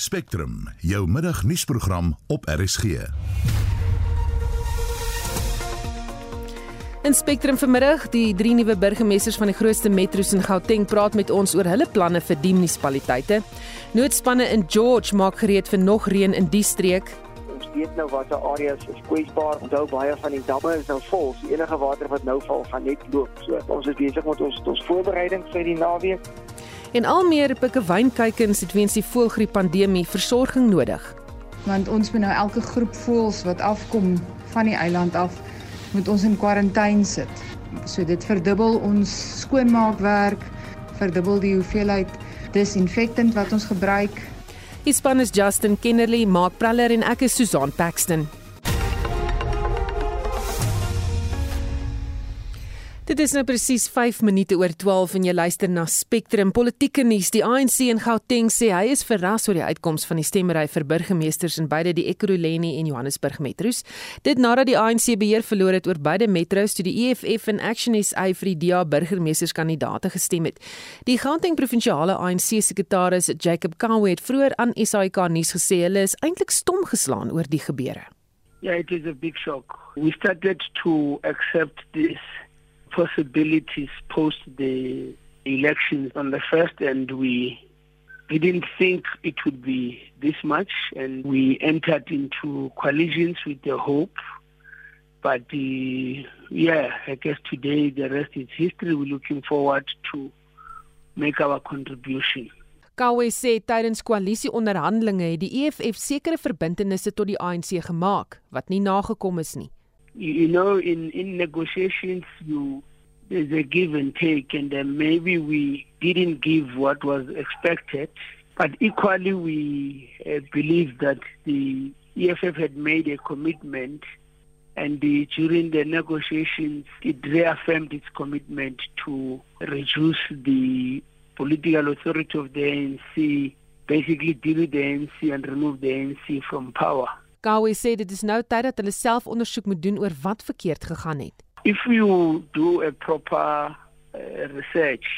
Spectrum, jou middagnuusprogram op RSG. In Spectrum vanmiddag, die drie nuwe burgemeesters van die grootste metro's in Gauteng praat met ons oor hulle planne vir die munisipaliteite. Noodspanne in George maak gereed vir nog reën in die streek. Ons weet nou watter areas is kwesbaar. Onthou baie van die damme is nou vol. Die enige water wat nou val, gaan net loop. So ons is besig met ons ons voorbereiding vir die naweek. En al meer pikke wynkykens het weens die voëlgriep pandemie versorging nodig. Want ons moet nou elke groep voëls wat afkom van die eiland af, moet ons in kwarantyne sit. So dit verdubbel ons skoonmaakwerk, verdubbel die hoeveelheid disinfektant wat ons gebruik. Die span is Justin Kennerly, Mark Praller en ek is Susan Paxton. Dit is nou presies 5 minute oor 12 en jy luister na Spectrum Politieke nuus. Die ANC in Gauteng sê hy is verras oor die uitkoms van die stemmery vir burgemeesters in beide die Ekurhuleni en Johannesburg metro's. Dit nadat die ANC beheer verloor het oor beide metro's toe die EFF en Action SA vir die DA burgemeesterskandidaate gestem het. Die Gauteng provinsiale ANC sekretaris Jacob Kawe het vroeër aan SAK nuus gesê hulle is eintlik stom geslaan oor die gebeure. Yeah, it is a big shock. We started to accept this possibilities post the elections on the first and we didn't think it would be this much and we entered into coalitions with the hope. But uh, yeah i guess today the rest is history. We're looking forward to make our contribution. Kawe sê tydens koalisieonderhandelinge het die EFF sekere verbintenisse tot die ANC gemaak wat nie nagekom is nie you know in in negotiations you there's a give and take and then maybe we didn't give what was expected. But equally we uh, believe that the EFF had made a commitment and the, during the negotiations it reaffirmed its commitment to reduce the political authority of the ANC basically deal with the ANC and remove the ANC from power Kawe sê dit is nou tyd dat hulle self ondersoek moet doen oor wat verkeerd gegaan het. If you do a proper uh, research,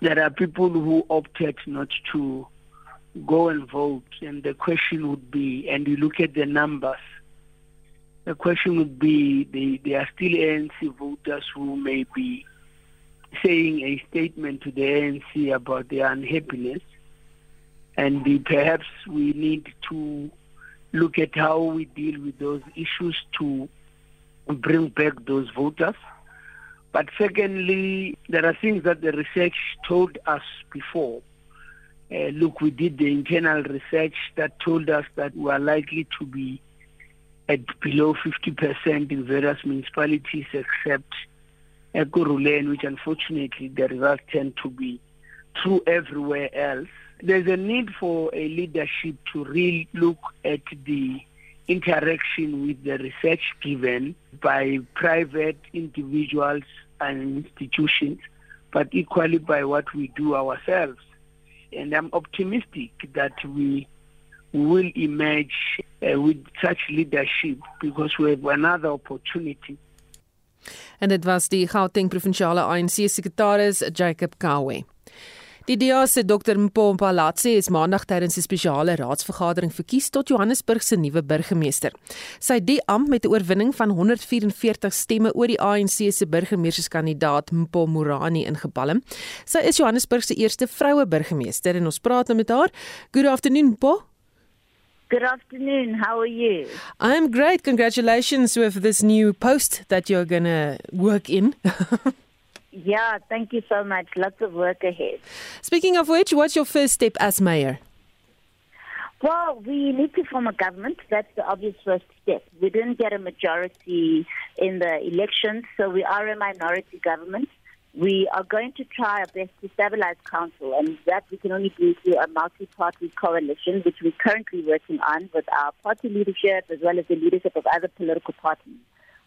there are people who opted not to go and vote, and the question would be, and you look at the numbers, the question would be, they, there are still ANC voters who may be saying a statement to the ANC about their unhappiness, and the, perhaps we need to look at how we deal with those issues to bring back those voters. But secondly, there are things that the research told us before. Uh, look, we did the internal research that told us that we are likely to be at below 50% in various municipalities except Ekurhuleni, which unfortunately the results tend to be true everywhere else there's a need for a leadership to really look at the interaction with the research given by private individuals and institutions, but equally by what we do ourselves. And I'm optimistic that we will emerge uh, with such leadership because we have another opportunity. En dit was die Gauteng provinsiale ANC sekretaris Jacob Kawe. Die DA se Dr Mpompa Latse is maandag tydens 'n spesiale raadsvergadering verkies tot Johannesburg se nuwe burgemeester. Sy die amp met 'n oorwinning van 144 stemme oor die ANC se burgemeesterskandidaat Mpo Morani ingebalm. Sy is Johannesburg se eerste vroue burgemeester en ons praat nou met haar. Good afternoon, Mpo. Good afternoon. How are you? I'm great. Congratulations with this new post that you're going to work in. Yeah, thank you so much. Lots of work ahead. Speaking of which, what's your first step as mayor? Well, we need to form a government. That's the obvious first step. We didn't get a majority in the elections, so we are a minority government. We are going to try our best to stabilize council, and that we can only do through a multi-party coalition, which we're currently working on with our party leadership as well as the leadership of other political parties.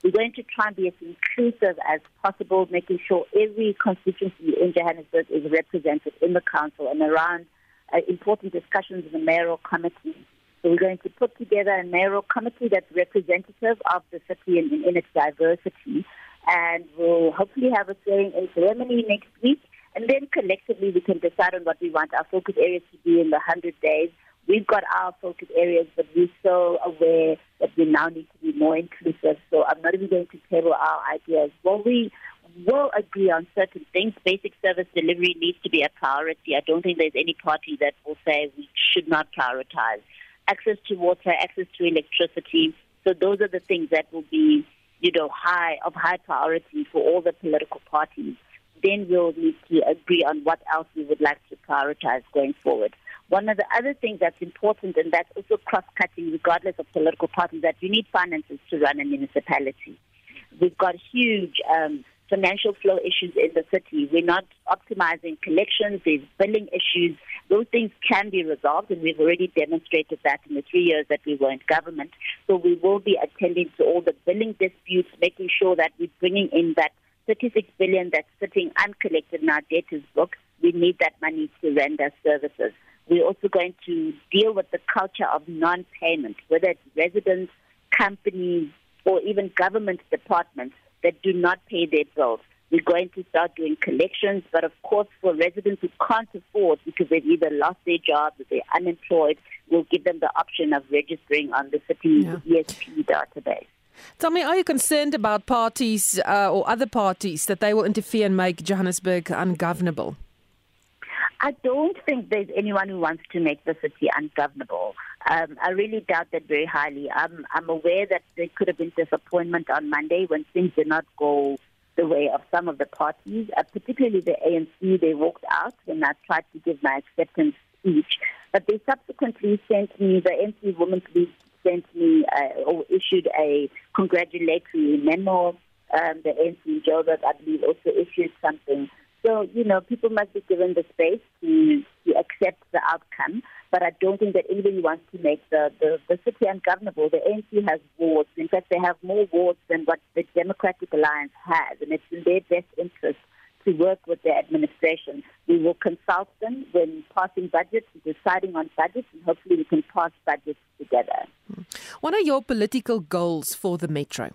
We're going to try and be as inclusive as possible, making sure every constituency in Johannesburg is represented in the council and around uh, important discussions in the mayoral committee. So we're going to put together a mayoral committee that's representative of the city in, in its diversity. And we'll hopefully have a hearing in ceremony next week. And then collectively we can decide on what we want our focus areas to be in the 100 days We've got our focus areas, but we're so aware that we now need to be more inclusive. So I'm not even going to table our ideas. Well, we will agree on certain things. Basic service delivery needs to be a priority. I don't think there's any party that will say we should not prioritize. Access to water, access to electricity. So those are the things that will be, you know, high of high priority for all the political parties. Then we'll need to agree on what else we would like to prioritize going forward. One of the other things that's important, and that's also cross-cutting regardless of political parties, that you need finances to run a municipality. We've got huge um, financial flow issues in the city. We're not optimizing collections, there's billing issues. Those things can be resolved, and we've already demonstrated that in the three years that we were in government. So we will be attending to all the billing disputes, making sure that we're bringing in that 36 billion that's sitting uncollected in our debtors book. We need that money to render services. We're also going to deal with the culture of non-payment, whether it's residents, companies, or even government departments that do not pay their bills. We're going to start doing collections, but of course, for residents who can't afford because they've either lost their jobs or they're unemployed, we'll give them the option of registering on the city yeah. ESP database. Tell me, are you concerned about parties uh, or other parties that they will interfere and make Johannesburg ungovernable? I don't think there's anyone who wants to make the city ungovernable. Um, I really doubt that very highly. I'm, I'm aware that there could have been disappointment on Monday when things did not go the way of some of the parties, uh, particularly the ANC. They walked out when I tried to give my acceptance speech. But they subsequently sent me, the ANC Women's League sent me uh, or issued a congratulatory memo. Um, the ANC in Joburg, I believe, also issued something. So, you know, people must be given the space to, to accept the outcome. But I don't think that anybody wants to make the, the, the city ungovernable. The ANC has wards. In fact, they have more wards than what the Democratic Alliance has. And it's in their best interest to work with their administration. We will consult them when passing budgets, deciding on budgets, and hopefully we can pass budgets together. What are your political goals for the metro?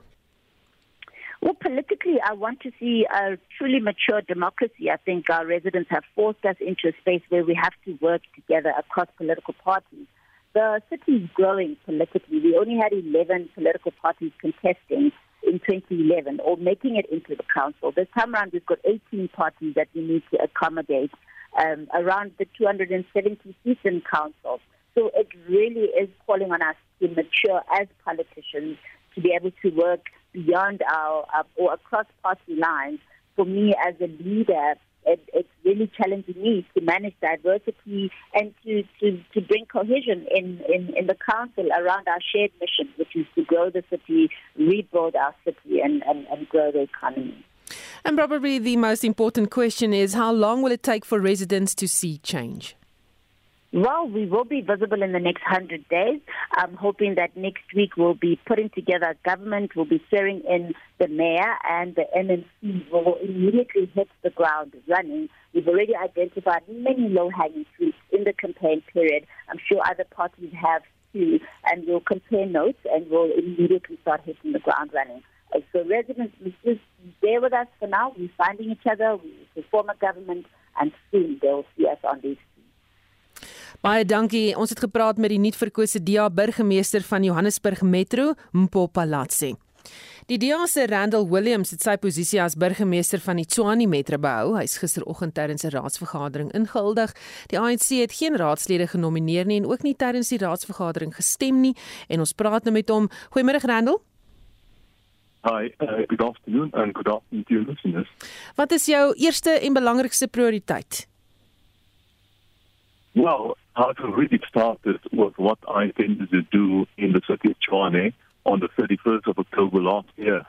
Well, politically, I want to see a truly mature democracy. I think our residents have forced us into a space where we have to work together across political parties. The city is growing politically. We only had 11 political parties contesting in 2011 or making it into the council. This time around, we've got 18 parties that we need to accommodate um, around the 270 seats in council. So it really is calling on us to mature as politicians to be able to work beyond our, our or across party lines. For me as a leader, it, it's really challenging me to manage diversity and to, to, to bring cohesion in, in, in the council around our shared mission, which is to grow the city, rebuild our city, and, and, and grow the economy. And probably the most important question is how long will it take for residents to see change? Well, we will be visible in the next 100 days. I'm hoping that next week we'll be putting together government, we'll be swearing in the mayor, and the MNC will immediately hit the ground running. We've already identified many low hanging fruits in the campaign period. I'm sure other parties have too, and we'll compare notes and we'll immediately start hitting the ground running. So, residents, just bear with us for now. We're finding each other, we form a government, and soon they'll see us on these Baie dankie. Ons het gepraat met die nuutverkose DA burgemeester van Johannesburg Metro, Mpo Palatsi. Die DA se Randall Williams het sy posisie as burgemeester van die Tshwane Metro behou. Hy's gisteroggend tydens 'n raadsvergadering ingehuldig. Die ANC het geen raadslede genomineer nie en ook nie tydens die raadsvergadering gestem nie en ons praat nou met hom. Goeiemôre Randall. Hi, uh, good afternoon and good afternoon to your listeners. Wat is jou eerste en belangrikste prioriteit? Well, I've already started with what I intended to do in the city of Tshwane on the 31st of October last year,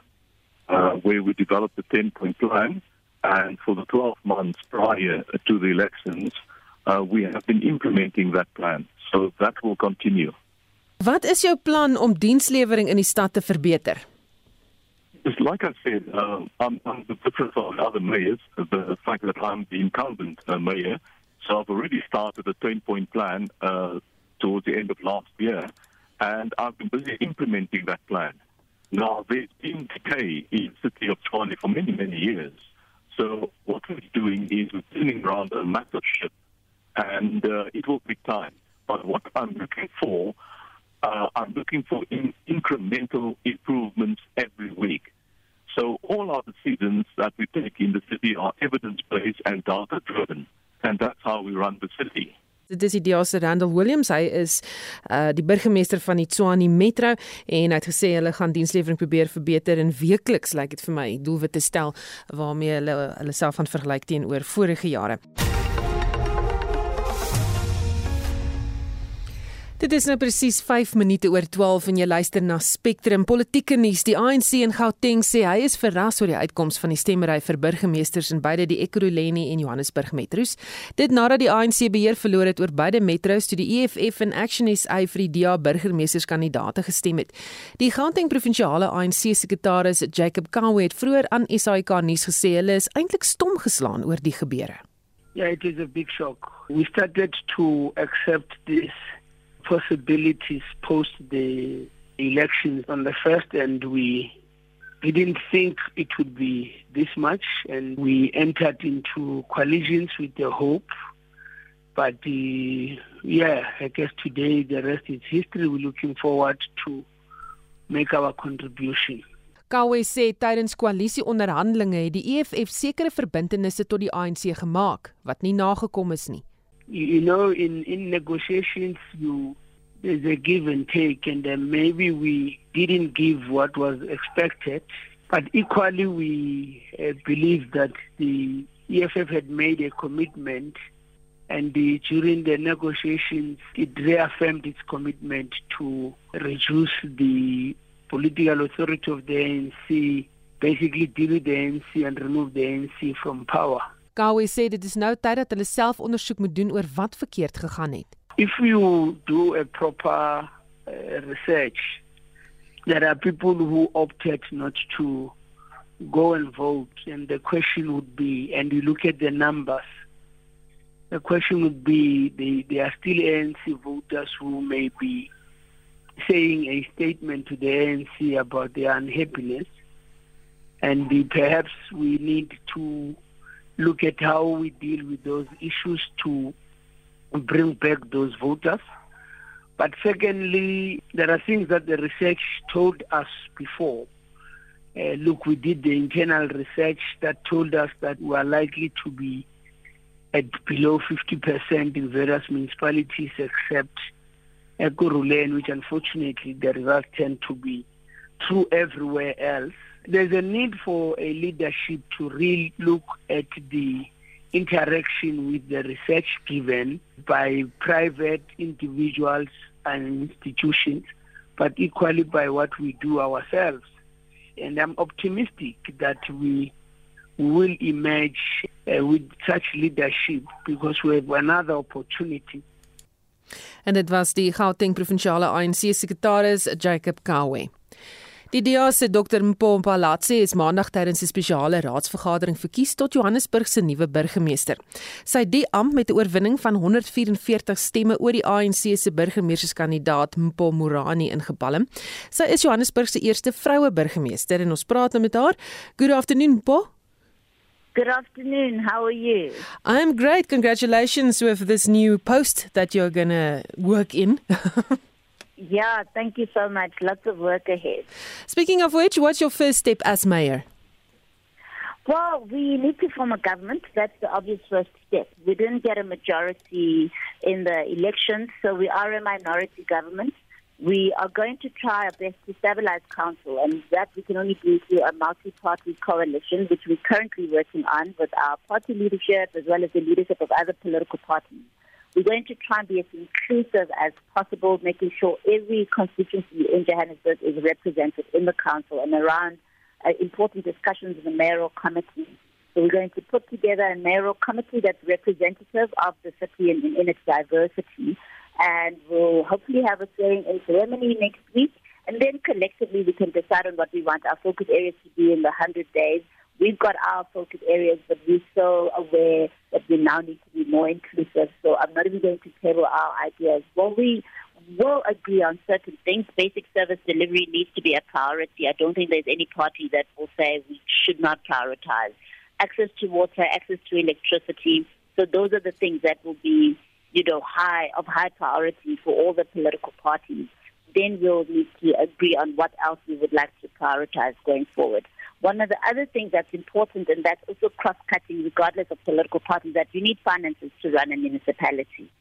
uh, where we developed a 10 point plan. And for the 12 months prior to the elections, uh, we have been implementing that plan. So that will continue. Wat is jou plan om dienslewering in die stad te verbeter? Just like I said, uh, I'm, I'm the difference of other mayors, the fact that I'm the incumbent uh, mayor, So I've already started a 10 point plan uh, towards the end of last year, and I've been busy implementing that plan. Now, there's been decay in the city of Tshwane for many, many years. So what we're doing is we're turning around a massive ship, and uh, it will take time. but what I'm looking for, uh, I'm looking for in- incremental improvements every week. So all our decisions that we take in the city are evidence-based and data-driven, and that's how we run the city. Dit is die se Randall Williams. Hy is uh die burgemeester van die Tshwane Metro en hy het gesê hulle gaan dienslewering probeer verbeter en weekliks lyk like dit vir my doelwitte stel waarmee hulle hulle self van vergelyk teenoor vorige jare. Dit is nou presies 5 minute oor 12 en jy luister na Spectrum Politieke nuus. Die ANC in Gauteng sê hy is verras oor die uitkoms van die stemmery vir burgemeesters in beide die Ekurhuleni en Johannesburg metros. Dit nadat die ANC beheer verloor het oor beide metros toe die EFF en Action SA vir die DA burgemeesterskandidaate gestem het. Die Gauteng provinsiale ANC sekretaris Jacob Kawe het vroeër aan SAK nuus gesê hulle is eintlik stom geslaan oor die gebeure. Yeah, it is a big shock. We started to accept this possibilities post the elections on the first and we we didn't think it would be this much and we entered into coalitions with the hope. But the yeah i guess today the rest is history. We're looking forward to make our contribution. Kawe sê tydens koalisieonderhandelinge het die EFF sekere verbintenisse tot die ANC gemaak wat nie nagekom is nie. You know in in negotiations you there's a give and take and then maybe we didn't give what was expected. But equally we uh, believe that the EFF had made a commitment and the, during the negotiations it reaffirmed its commitment to reduce the political authority of the ANC basically deal with the ANC and remove the ANC from power Kawe sê dit is nou tyd dat hulle self ondersoek moet doen oor wat verkeerd gegaan het. If you do a proper uh, research, there are people who opted not to go and vote, and the question would be, and you look at the numbers, the question would be, they, they are still ANC voters who may be saying a statement to the ANC about their unhappiness, and the, perhaps we need to look at how we deal with those issues to bring back those voters. But secondly, there are things that the research told us before. Uh, look, we did the internal research that told us that we are likely to be at below 50% in various municipalities except Ekurhuleni, which unfortunately the results tend to be true everywhere else there's a need for a leadership to really look at the interaction with the research given by private individuals and institutions, but equally by what we do ourselves. And I'm optimistic that we will emerge uh, with such leadership because we have another opportunity. En dit was die Gauteng provinsiale ANC sekretaris Jacob Kawe. Die DA se Dr Mpompa Latsi is maandag tydens 'n spesiale raadsvergadering verkies tot Johannesburg se nuwe burgemeester. Sy het die amp met 'n oorwinning van 144 stemme oor die ANC se burgemeesterskandidaat Mpo Morani ingepalm. Sy is Johannesburg se eerste vroue burgemeester en ons praat nou met haar. Good afternoon, Mpo. Good afternoon. How are you? I am great. Congratulations with this new post that you're going to work in. Yeah, thank you so much. Lots of work ahead. Speaking of which, what's your first step as mayor? Well, we need to form a government. That's the obvious first step. We didn't get a majority in the elections, so we are a minority government. We are going to try our best to stabilize council, and that we can only do through a multi-party coalition, which we're currently working on with our party leadership as well as the leadership of other political parties. We're going to try and be as inclusive as possible, making sure every constituency in Johannesburg is represented in the council and around uh, important discussions in the mayoral committee. So we're going to put together a mayoral committee that's representative of the city in, in its diversity. And we'll hopefully have a say in ceremony next week. And then collectively we can decide on what we want our focus areas to be in the 100 days we've got our focus areas, but we're so aware that we now need to be more inclusive. So I'm not even going to table our ideas. Well, we will agree on certain things. Basic service delivery needs to be a priority. I don't think there's any party that will say we should not prioritize. Access to water, access to electricity. So those are the things that will be you know, high of high priority for all the political parties, then we'll need to agree on what else we would like to prioritize going forward. One of the other things that's important, and that's also cross-cutting regardless of political parties, that you need finances to run a municipality.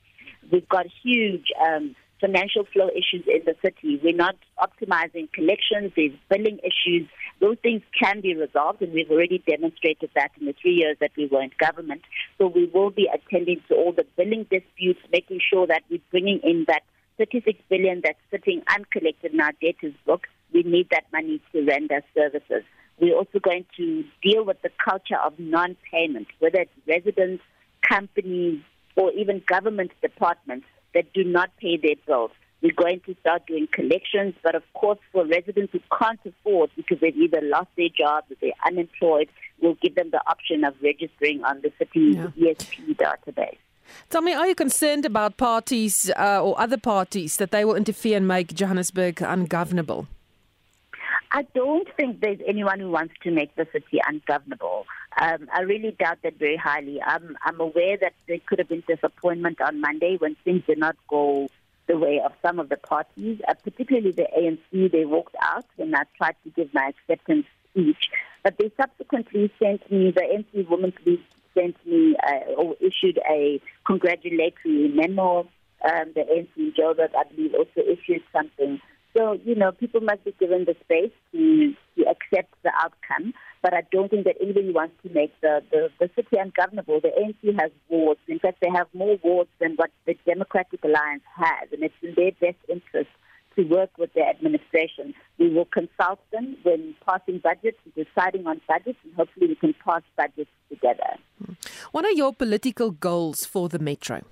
We've got huge um, financial flow issues in the city. We're not optimizing collections. There's billing issues. Those things can be resolved, and we've already demonstrated that in the three years that we were in government. So we will be attending to all the billing disputes, making sure that we're bringing in that 36 billion that's sitting uncollected in our debtors book. We need that money to render services. We're also going to deal with the culture of non-payment, whether it's residents, companies, or even government departments that do not pay their bills. We're going to start doing collections, but of course, for residents who can't afford because they've either lost their jobs or they're unemployed, we'll give them the option of registering on the city's yeah. ESP database. Tell me, are you concerned about parties uh, or other parties that they will interfere and make Johannesburg ungovernable? I don't think there's anyone who wants to make the city ungovernable. Um, I really doubt that very highly. I'm, I'm aware that there could have been disappointment on Monday when things did not go the way of some of the parties, uh, particularly the ANC. They walked out when I tried to give my acceptance speech. But they subsequently sent me, the ANC Women's League sent me uh, or issued a congratulatory memo. Um, the ANC Joburg, I believe, also issued something. So, you know, people must be given the space to, to accept the outcome. But I don't think that anybody wants to make the, the, the city ungovernable. The ANC has wards. In fact, they have more wards than what the Democratic Alliance has. And it's in their best interest to work with the administration. We will consult them when passing budgets, and deciding on budgets, and hopefully we can pass budgets together. What are your political goals for the metro?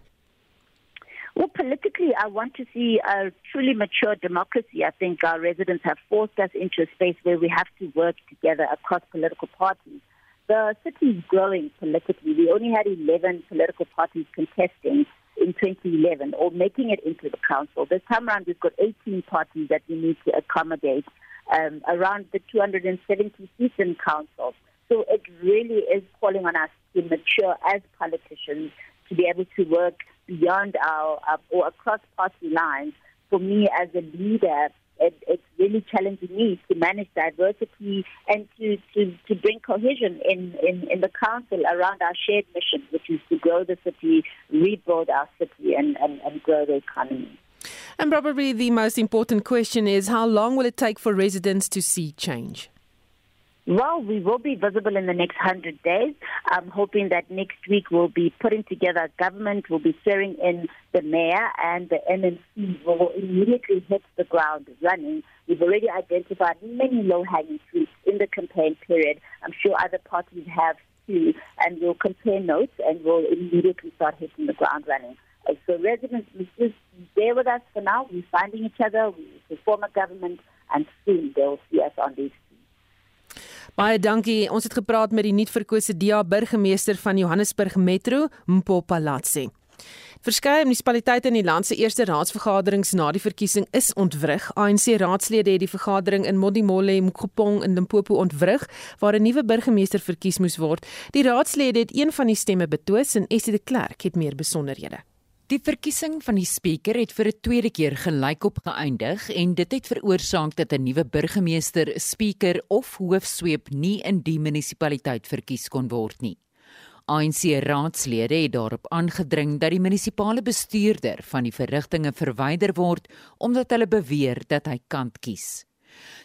Well, politically, I want to see a truly mature democracy. I think our residents have forced us into a space where we have to work together across political parties. The city is growing politically. We only had 11 political parties contesting in 2011 or making it into the council. This time around, we've got 18 parties that we need to accommodate um, around the 270 seats in council. So it really is calling on us to mature as politicians to be able to work beyond our, our or across party lines. For me as a leader, it, it's really challenging me to manage diversity and to, to, to bring cohesion in, in, in the council around our shared mission, which is to grow the city, rebuild our city, and, and, and grow the economy. And probably the most important question is how long will it take for residents to see change? Well, we will be visible in the next 100 days. I'm hoping that next week we'll be putting together government, we'll be swearing in the mayor, and the MNC will immediately hit the ground running. We've already identified many low-hanging fruits in the campaign period. I'm sure other parties have too, and we'll compare notes and we'll immediately start hitting the ground running. So residents, just bear with us for now. We're finding each other. We form a government, and soon they'll see us on these Baie dankie. Ons het gepraat met die nuutverkose DA burgemeester van Johannesburg Metro, Mpo Palatsi. Verskeie munisipaliteite in die land se eerste raadsvergaderings na die verkiesing is ontwrig. ANC raadslede het die vergadering in Modimolle, Mkgopong en Limpopo ontwrig waar 'n nuwe burgemeester verkies moes word. Die raadslede het een van die stemme betwis en Essie de Klerk het meer besonderhede. Die verkiesing van die spreker het vir 'n tweede keer gelykop geëindig en dit het veroorsaak dat 'n nuwe burgemeester, spreker of hoofsweep nie in die munisipaliteit verkies kon word nie. ANC raadslede het daarop aangedring dat die munisipale bestuurder van die verrigtinge verwyder word omdat hulle beweer dat hy kant kies.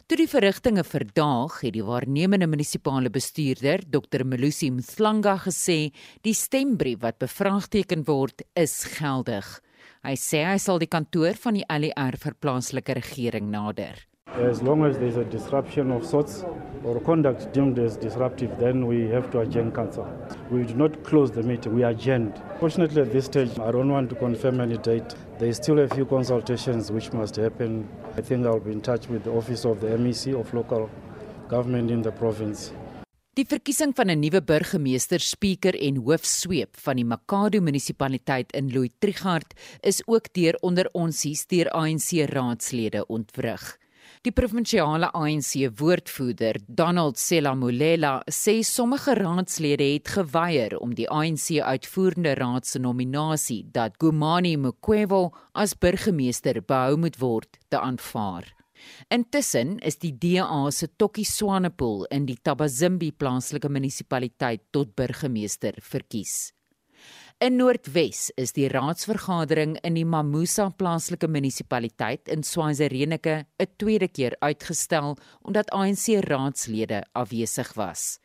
Toe die verrigtinge verdaag, het die waarnemende munisipale bestuurder, Dr. Melusi Mthlanga gesê, die stembrief wat bevraagteken word, is geldig. Hy sê hy sal die kantoor van die LER vir plaaslike regering nader. As long as there's a disruption of sorts or conduct deemed as disruptive, then we have to adjourn council. We do not close the meeting, we adjourned. Fortunately, at this stage, I don't want to confirm any date. There is still a few consultations which must happen. I think I'll be in touch with the office of the MEC of local government in the province. Die verkiesing van 'n nuwe burgemeester, spreker en hoofsweep van die Makado munisipaliteit in Louis Trichardt is ook deur onder ons hier deur ANC raadslede ontwrig. Die provinsiale ANC woordvoerder, Donald Selamulela, sê sommige raadslede het geweier om die ANC uitvoerende raad se nominasie dat Gumani Mkwevo as burgemeester behou moet word, te aanvaar. Intussen is die DA se Tokkie Swanepoel in die Tabazimbi plaaslike munisipaliteit tot burgemeester verkies. In Noordwes is die raadsvergadering in die Mamusa plaaslike munisipaliteit in Swazirenike 'n tweede keer uitgestel omdat ANC raadslede afwesig was.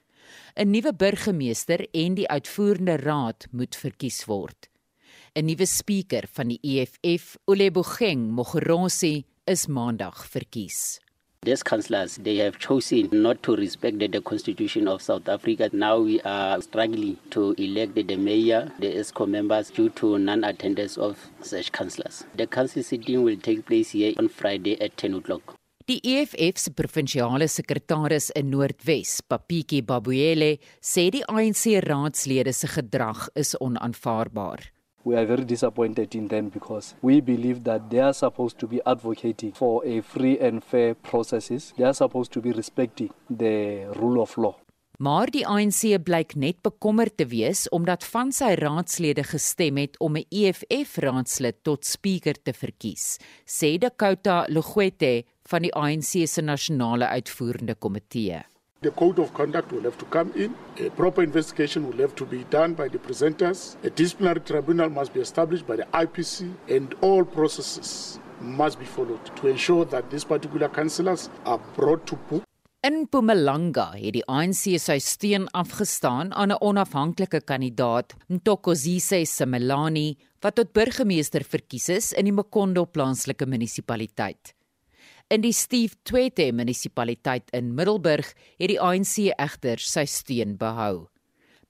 'n Nuwe burgemeester en die uitvoerende raad moet verkies word. 'n Nuwe spreker van die EFF, Olebogeng Mogorosi, is maandag verkies. These councillors, they have chosen not to respect the, the, Constitution of South Africa. Now we are struggling to elect the mayor, the ESCO members due to non-attendance of such councillors. The council sitting will take place here on Friday at 10 o'clock. Die EFF se provinsiale sekretaris in Noordwes, Papiki Babuele, sê die ANC raadslede se gedrag is onaanvaarbaar. We are very disappointed in them because we believe that they are supposed to be advocating for a free and fair processes. They are supposed to be respecting the rule of law. Maar die ANC blyk net bekommerd te wees omdat van sy raadslede gestem het om 'n EFF raadslid tot spreker te verkies, sê Dakota Lugwete van die ANC se nasionale uitvoerende komitee. The code of conduct will have to come in. A proper investigation will have to be done by the presenters. A disciplinary tribunal must be established by the IPC, and all processes must be followed to ensure that these particular councillors are brought to book. In Mpumalanga het die ANC sy steun afgestaan aan 'n onafhanklike kandidaat, Ntokozise Simelani, wat tot burgemeester verkies is in die Makondo plaaslike munisipaliteit. In die Steve Tshwete munisipaliteit in Middelburg het die ANC egter sy steun behou.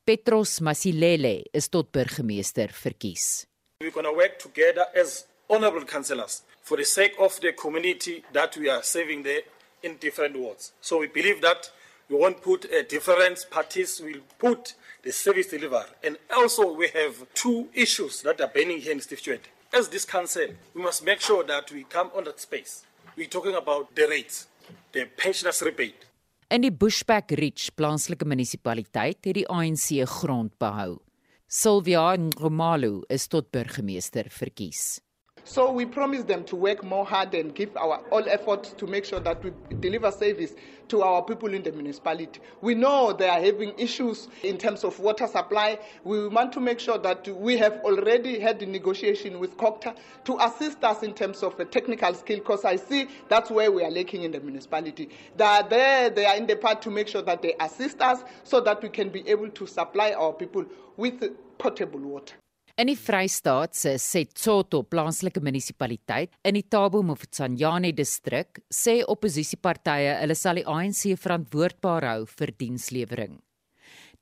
Petros Masilele is tot burgemeester verkies. We're going to work together as honorable councillors for the sake of the community that we are serving there in different wards. So we believe that we won't put uh, different parties, we'll put the service deliver. And also we have two issues that are burning here in Steve Tshwete. As this council, we must make sure that we come on that space we're talking about the rates, the pensioners rebate. In die Bushback Ridge plaaslike munisipaliteit het die ANC grond behou. Sylvia Ngomalo is tot burgemeester verkies. So we promise them to work more hard and give our all efforts to make sure that we deliver service to our people in the municipality. We know they are having issues in terms of water supply. We want to make sure that we have already had the negotiation with COCTA to assist us in terms of a technical skill because I see that's where we are lacking in the municipality. They are there, they are in the part to make sure that they assist us so that we can be able to supply our people with potable water. In die Vrystaat se Setsoto plaaslike munisipaliteit in die Thabo Mofokeng distrik sê opposisiepartye hulle sal die ANC verantwoordbaar hou vir dienslewering.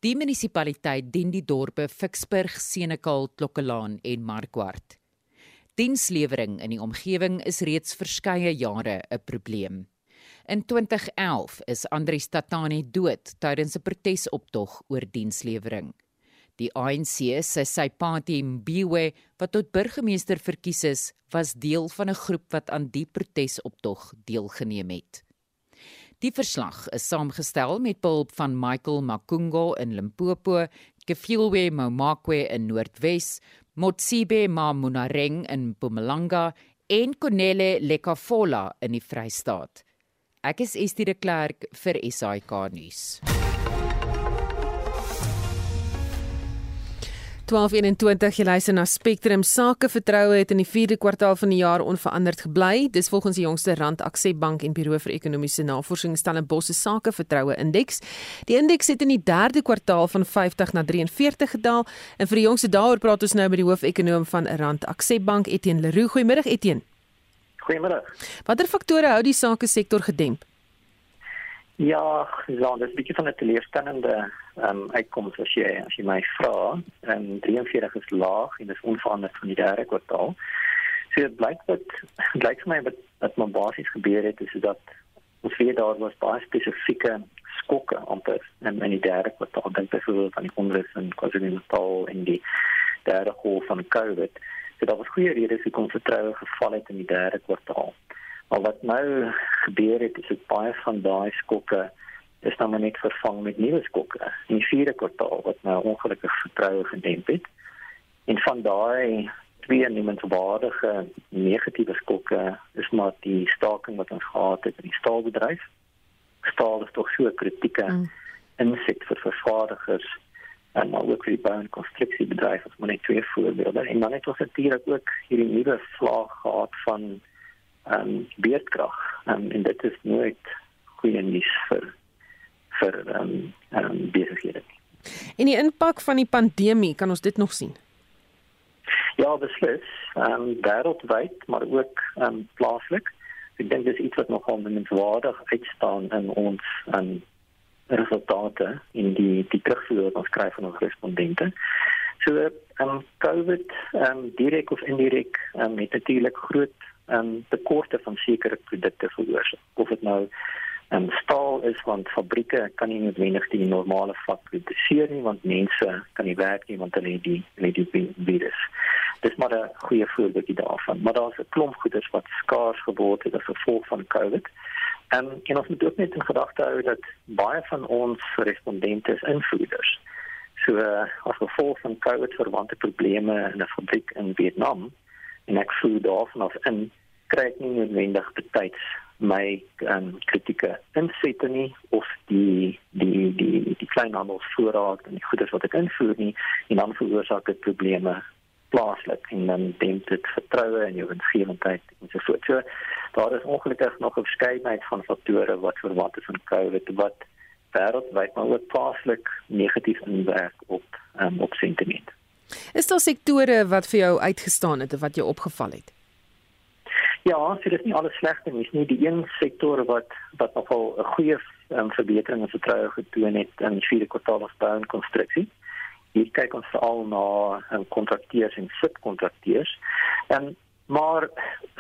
Die munisipaliteit dien die dorpe Ficksburg, Senekal, Klokkelaan en Markwart. Dienslewering in die omgewing is reeds verskeie jare 'n probleem. In 2011 is Andri Statani dood tydens 'n protesoptog oor dienslewering. Die ANC se Saipati Mbiwe wat tot burgemeester verkies is, was deel van 'n groep wat aan die protesoptog deelgeneem het. Die verslag is saamgestel met behulp van Michael Makungo in Limpopo, Gefilwe Momakwe in Noordwes, Motsibe Mamunareng in Mpumalanga en Konele Lekafola in die Vrystaat. Ek is Estie de Klerk vir SAK nuus. 1221 jy luister na Spectrum Sake Vertroue het in die 4de kwartaal van die jaar onveranderd gebly. Dis volgens die jongste Rand Aksie Bank en Buro vir Ekonomiese Navorsing Stellenbosch se Sake Vertroue Indeks. Die indeks het in die 3de kwartaal van 50 na 43 gedaal en vir die jongste daaroor praat ons nou met die hoofekonoom van Rand Aksie Bank Etienne Leroux. Goeiemiddag Etienne. Goeiemiddag. Watter faktore hou die sake sektor gedemp? Ja, ja, dit is 'n bietjie van 'n teleurstellende um, uitkoms as jy as jy my vra. Ehm um, 43 is laag en dit is onveranderd van die derde kwartaal. So dit blyk dat blyk vir my wat wat maar basies gebeur het is dat ons weer daar was baie spesifieke skokke amper in in die derde kwartaal. Dink byvoorbeeld aan die onrus in KwaZulu-Natal en die derde golf van COVID. So daar was goeie redes hoekom vertroue geval het in die derde kwartaal. Maar wat nou gebeur het is dit baie van daai skokke is nou net vervang met nuwe skokke in die vierde kwartaal wat nou ongelukkig vertroue gedemp het. En van daai twee noemenswaardige negatiewe skokke is maar die staking wat ons gehad het in die staalbedryf. Staal is tog so 'n kritieke mm. inset vir vervaardigers en maar ook vir die bou en konstruksiebedryf as maar net twee voorbeelde. En dan het ons natuurlik ook hierdie nuwe vlaag gehad van ehm um, beerdkrag. Um, en dit is nooit goeie nuus vir vir ehm um, um, besighede. En die impak van die pandemie, kan ons dit nog sien? Ja, beslis. Ehm um, wêreldwyd, maar ook ehm um, plaaslik. Ek dink dis iets wat nogal menswaardig uitstaan in ons ehm um, resultate in die die terugvoer wat ons kry van ons respondente. So ehm um, COVID ehm um, direk of indirek ehm um, het natuurlik groot ehm um, tekorte van sekere produkte veroorsaak. Of dit nou en staal is want fabrieke kan nie noodwendig die normale vlak produseer nie want mense kan nie werk nie want hulle het die hulle het die virus. Dis maar 'n goeie voorbeeld daarvan. Maar daar's 'n klomp goederes wat skaars geword het as gevolg van COVID. En en ons moet ook net in gedagte hou dat baie van ons respondente is invoerders. So as gevolg van COVID verwante probleme in 'n fabriek in Vietnam en ek voel daarvan af in kry ek nie noodwendig betyds my um, kritieke insette nie of die die die die kleinhandelsvoorraad en die goederes wat ek invoer nie en dan veroorsaak dit probleme plaaslik en dan demp dit vertroue in jou winsgewendheid en so voort. So daar is ongelukkig nog 'n verskeidenheid van faktore wat verwant is aan COVID wat wêreldwyd maar ook plaaslik negatief inwerk op um, op sentiment. Is daar sektore wat vir jou uitgestaan het of wat jou opgeval het? Ja, so dit is nie alles slegte nie. Nie die een sektor wat wat nogal 'n goeie um, verbetering in vertroue getoon het in die vierde kwartaal van bou en konstruksie. Hier kyk ons veral na um, kontrakteurs en subkontrakteurs. En maar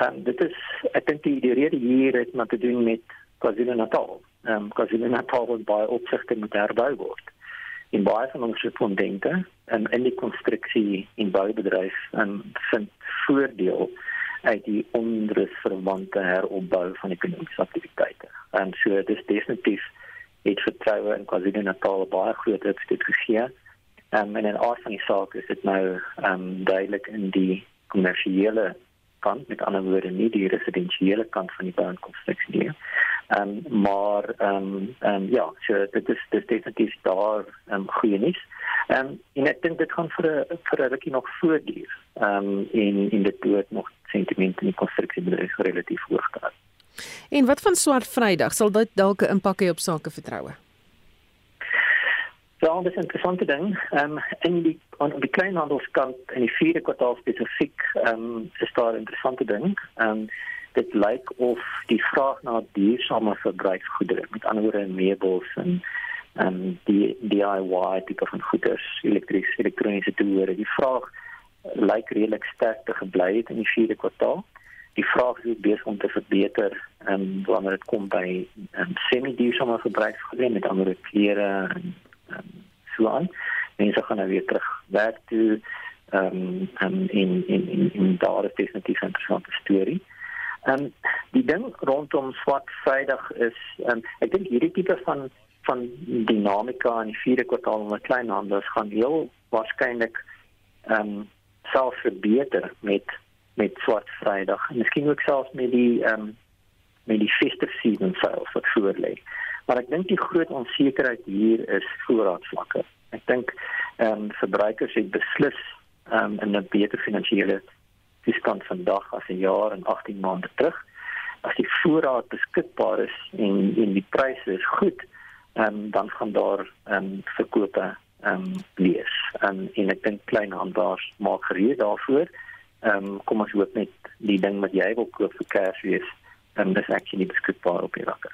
um, dit is ek dink die, die rede hier het met te doen met KwaZulu-Natal. Ehm um, KwaZulu-Natal word baie opsigte met herbou word. In baie van ons respondente en in die konstruksie en boubedryf en vind voordeel uit die onrusverwante heropbou van ekonomiese aktiwiteite. En so dis definitief het vertroue in KwaZulu-Natal baie groot opstoot gegee. Um, en in aard van die saak is dit nou um, duidelik in die kommersiële kant, met ander woorde nie die residensiële kant van die boukonstruksie nie. Um, maar um, um, ja, so dit is, dit is definitief daar um, goeie nieuws. Um, en ek dink dit gaan vir 'n vir 'n rukkie nog voortduur. Ehm um, en in dit dood nog sentiment in die konstruksiebedryf relatief hoog gehad. En wat van swart Vrydag sal dit dalk 'n impak hê op sake vertroue? Ja, dit is 'n interessante ding. Ehm um, in die aan die kleinhandelskant in die vierde kwartaal spesifiek ehm um, is daar 'n interessante ding. Ehm um, dit lyk of die vraag na duursame verbruiksgoedere, met ander woorde meubels en en um, die DIY tipe van goederes, elektriese elektroniese toere, die vraag lyk redelik sterk te gebly het in die vierde kwartaal. Die vraag is besig om te verbeter um, wanneer dit kom by um, semi-duursame verbruiksgoedere met ander klere en um, so aan. Mense gaan nou weer terug werk toe ehm um, um, in in in in daar is definitief 'n interessante storie. En um, die ding rondom swart Vrydag is um, ek dink hierdie tipe van van dinamika in die vierde kwartaal onder kleinhandels gaan heel waarskynlik ehm um, self verbeter met met swart vrydag en miskien ook selfs met die ehm um, met die festive season sales wat voor lê. Maar ek dink die groot onsekerheid hier is voorraadvlakke. Ek dink ehm um, verbruikers het beslis ehm um, 'n beter finansiële toestand vandag as 'n jaar en 18 maande terug. As die voorraad beskikbaar is en en die pryse is goed, ehm um, dan gaan daar ehm um, verkope ehm um, lees. En en ek dink kleinhandelaars maak gereed daarvoor. Ehm um, kom ons hoop net die ding wat jy wil koop vir Kersfees, ehm um, dis actually beskikbaar op die rakke.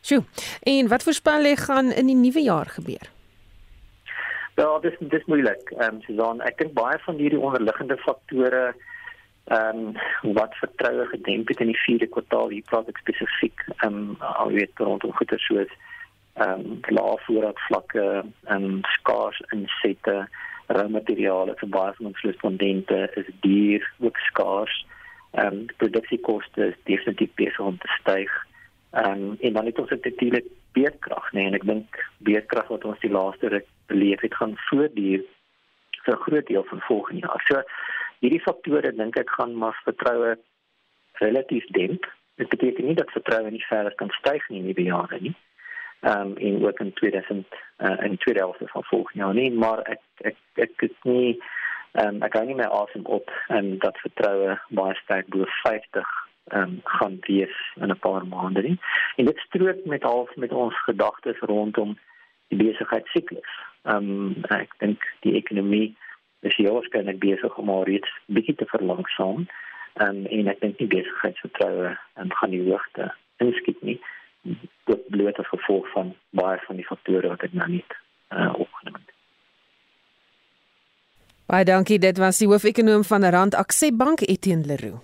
Sjoe. En wat voorspel jy gaan in die nuwe jaar gebeur? Ja, dis dis moeilik. Ehm um, Susan, ek dink baie van hierdie onderliggende faktore ehm um, wat vertroue gedemp het in die vierde kwartaal hier praat ek spesifiek ehm um, al weet rondom goeder soos ehm um, lae voorraadvlakke en um, skaars insette materiale vir baie van ons respondente is duur ook skaars ehm um, produksiekoste is definitief besig om te styg Ehm um, en dan het ons natuurlik beerdkrag, nee, en ek dink beerdkrag wat ons die laaste ruk beleef het gaan voortduur vir 'n groot deel van volgende jaar. So hierdie faktore dink ek gaan maar vertroue relatief demp. Dit beteken nie dat vertroue nie verder kan styg nie in die jare nie. Ehm um, in ook in 2000 uh, in tweede helfte van volgende jaar nie, maar ek ek ek is nie ehm um, ek kan nie meer asem op en dat vertroue baie sterk bo 50 ehm um, gaan wees in 'n paar maande nie. En dit strook met half met ons gedagtes rondom die besigheidssiklus. Ehm um, ek dink die ekonomie is hier waarskynlik besig om al reeds bietjie te verlangsaam. Um, en ek dink die besigheidsvertroue um, gaan die hoogte inskiet nie. Dit bloot as gevolg van baie van die faktore wat ek nou net uh, opgenoem het. Baie dankie, dit was die hoofekonoom van Rand Akse Bank Etienne Leroux.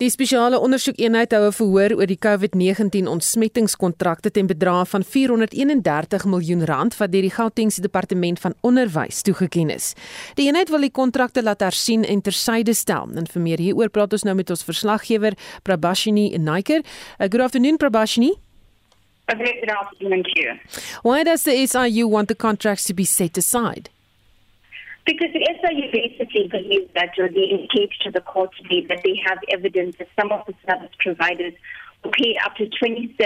Die spesiale ondersoekeenheid hou 'n verhoor oor die COVID-19 ontsmettingskontrakte ten bedrag van 431 miljoen rand wat deur die Gautengse Departement van Onderwys toegeken is. Die eenheid wil die kontrakte laat hersien en tersyde stel. En vir meer hieroor praat ons nou met ons verslaggewer Prabashini Naiker. Uh, good afternoon Prabashini. A very good afternoon to you. Why does the SIU want the contracts to be set aside? Because the SIU basically believes that or they indicate to the court today that they have evidence that some of the service providers pay up to 27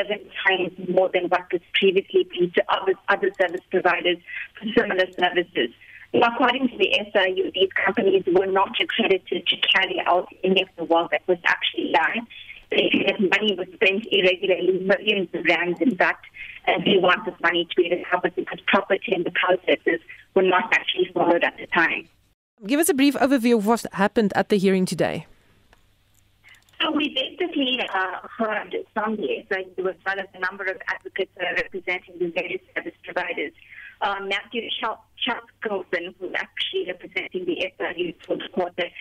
times more than what was previously paid to other, other service providers for similar services. Now, according to the SIU, these companies were not accredited to carry out any of the work that was actually done. That money was spent irregularly, millions of rands in fact, and they want this money to be recovered because proper tender processes were not actually followed at the time. Give us a brief overview of what happened at the hearing today. So we basically uh, heard from the SIU as well as a number of advocates representing the various service providers. Uh, Matthew Chuck Golden, who's actually representing the SIU for the quarter, as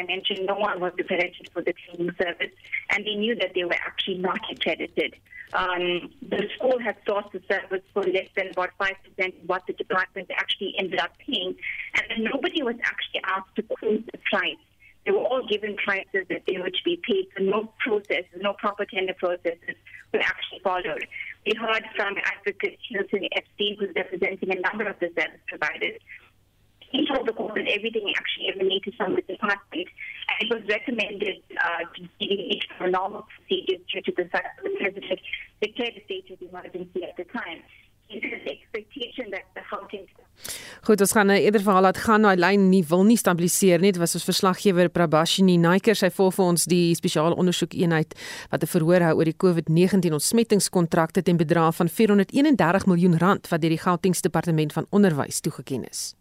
I mentioned, no one was accredited for the training service, and they knew that they were actually not accredited. Um, the school had sourced the service for less than about 5% of what the department actually ended up paying, and nobody was actually asked to quote the price. They were all given prices that they were to be paid, so no processes, no proper tender processes were actually followed. We heard from Advocate Hilton Epstein, who's representing a number of the service providers. He told the court everything actually emanated from the department, and it was recommended uh, to deviate from normal procedures due to the fact that the president declared a state of emergency at the time. Goed, ons gaan nou eerder vir haar laat gaan, daai lyn nie wil nie stabiliseer nie. Dit was ons verslaggewer Prabashini Naiker, sy volg vir ons die spesiale ondersoekeenheid wat 'n verhoor hou oor die COVID-19 ontsmettingskontrakte ten bedrag van 431 miljoen rand wat deur die Gauteng Departement van Onderwys toegeken is.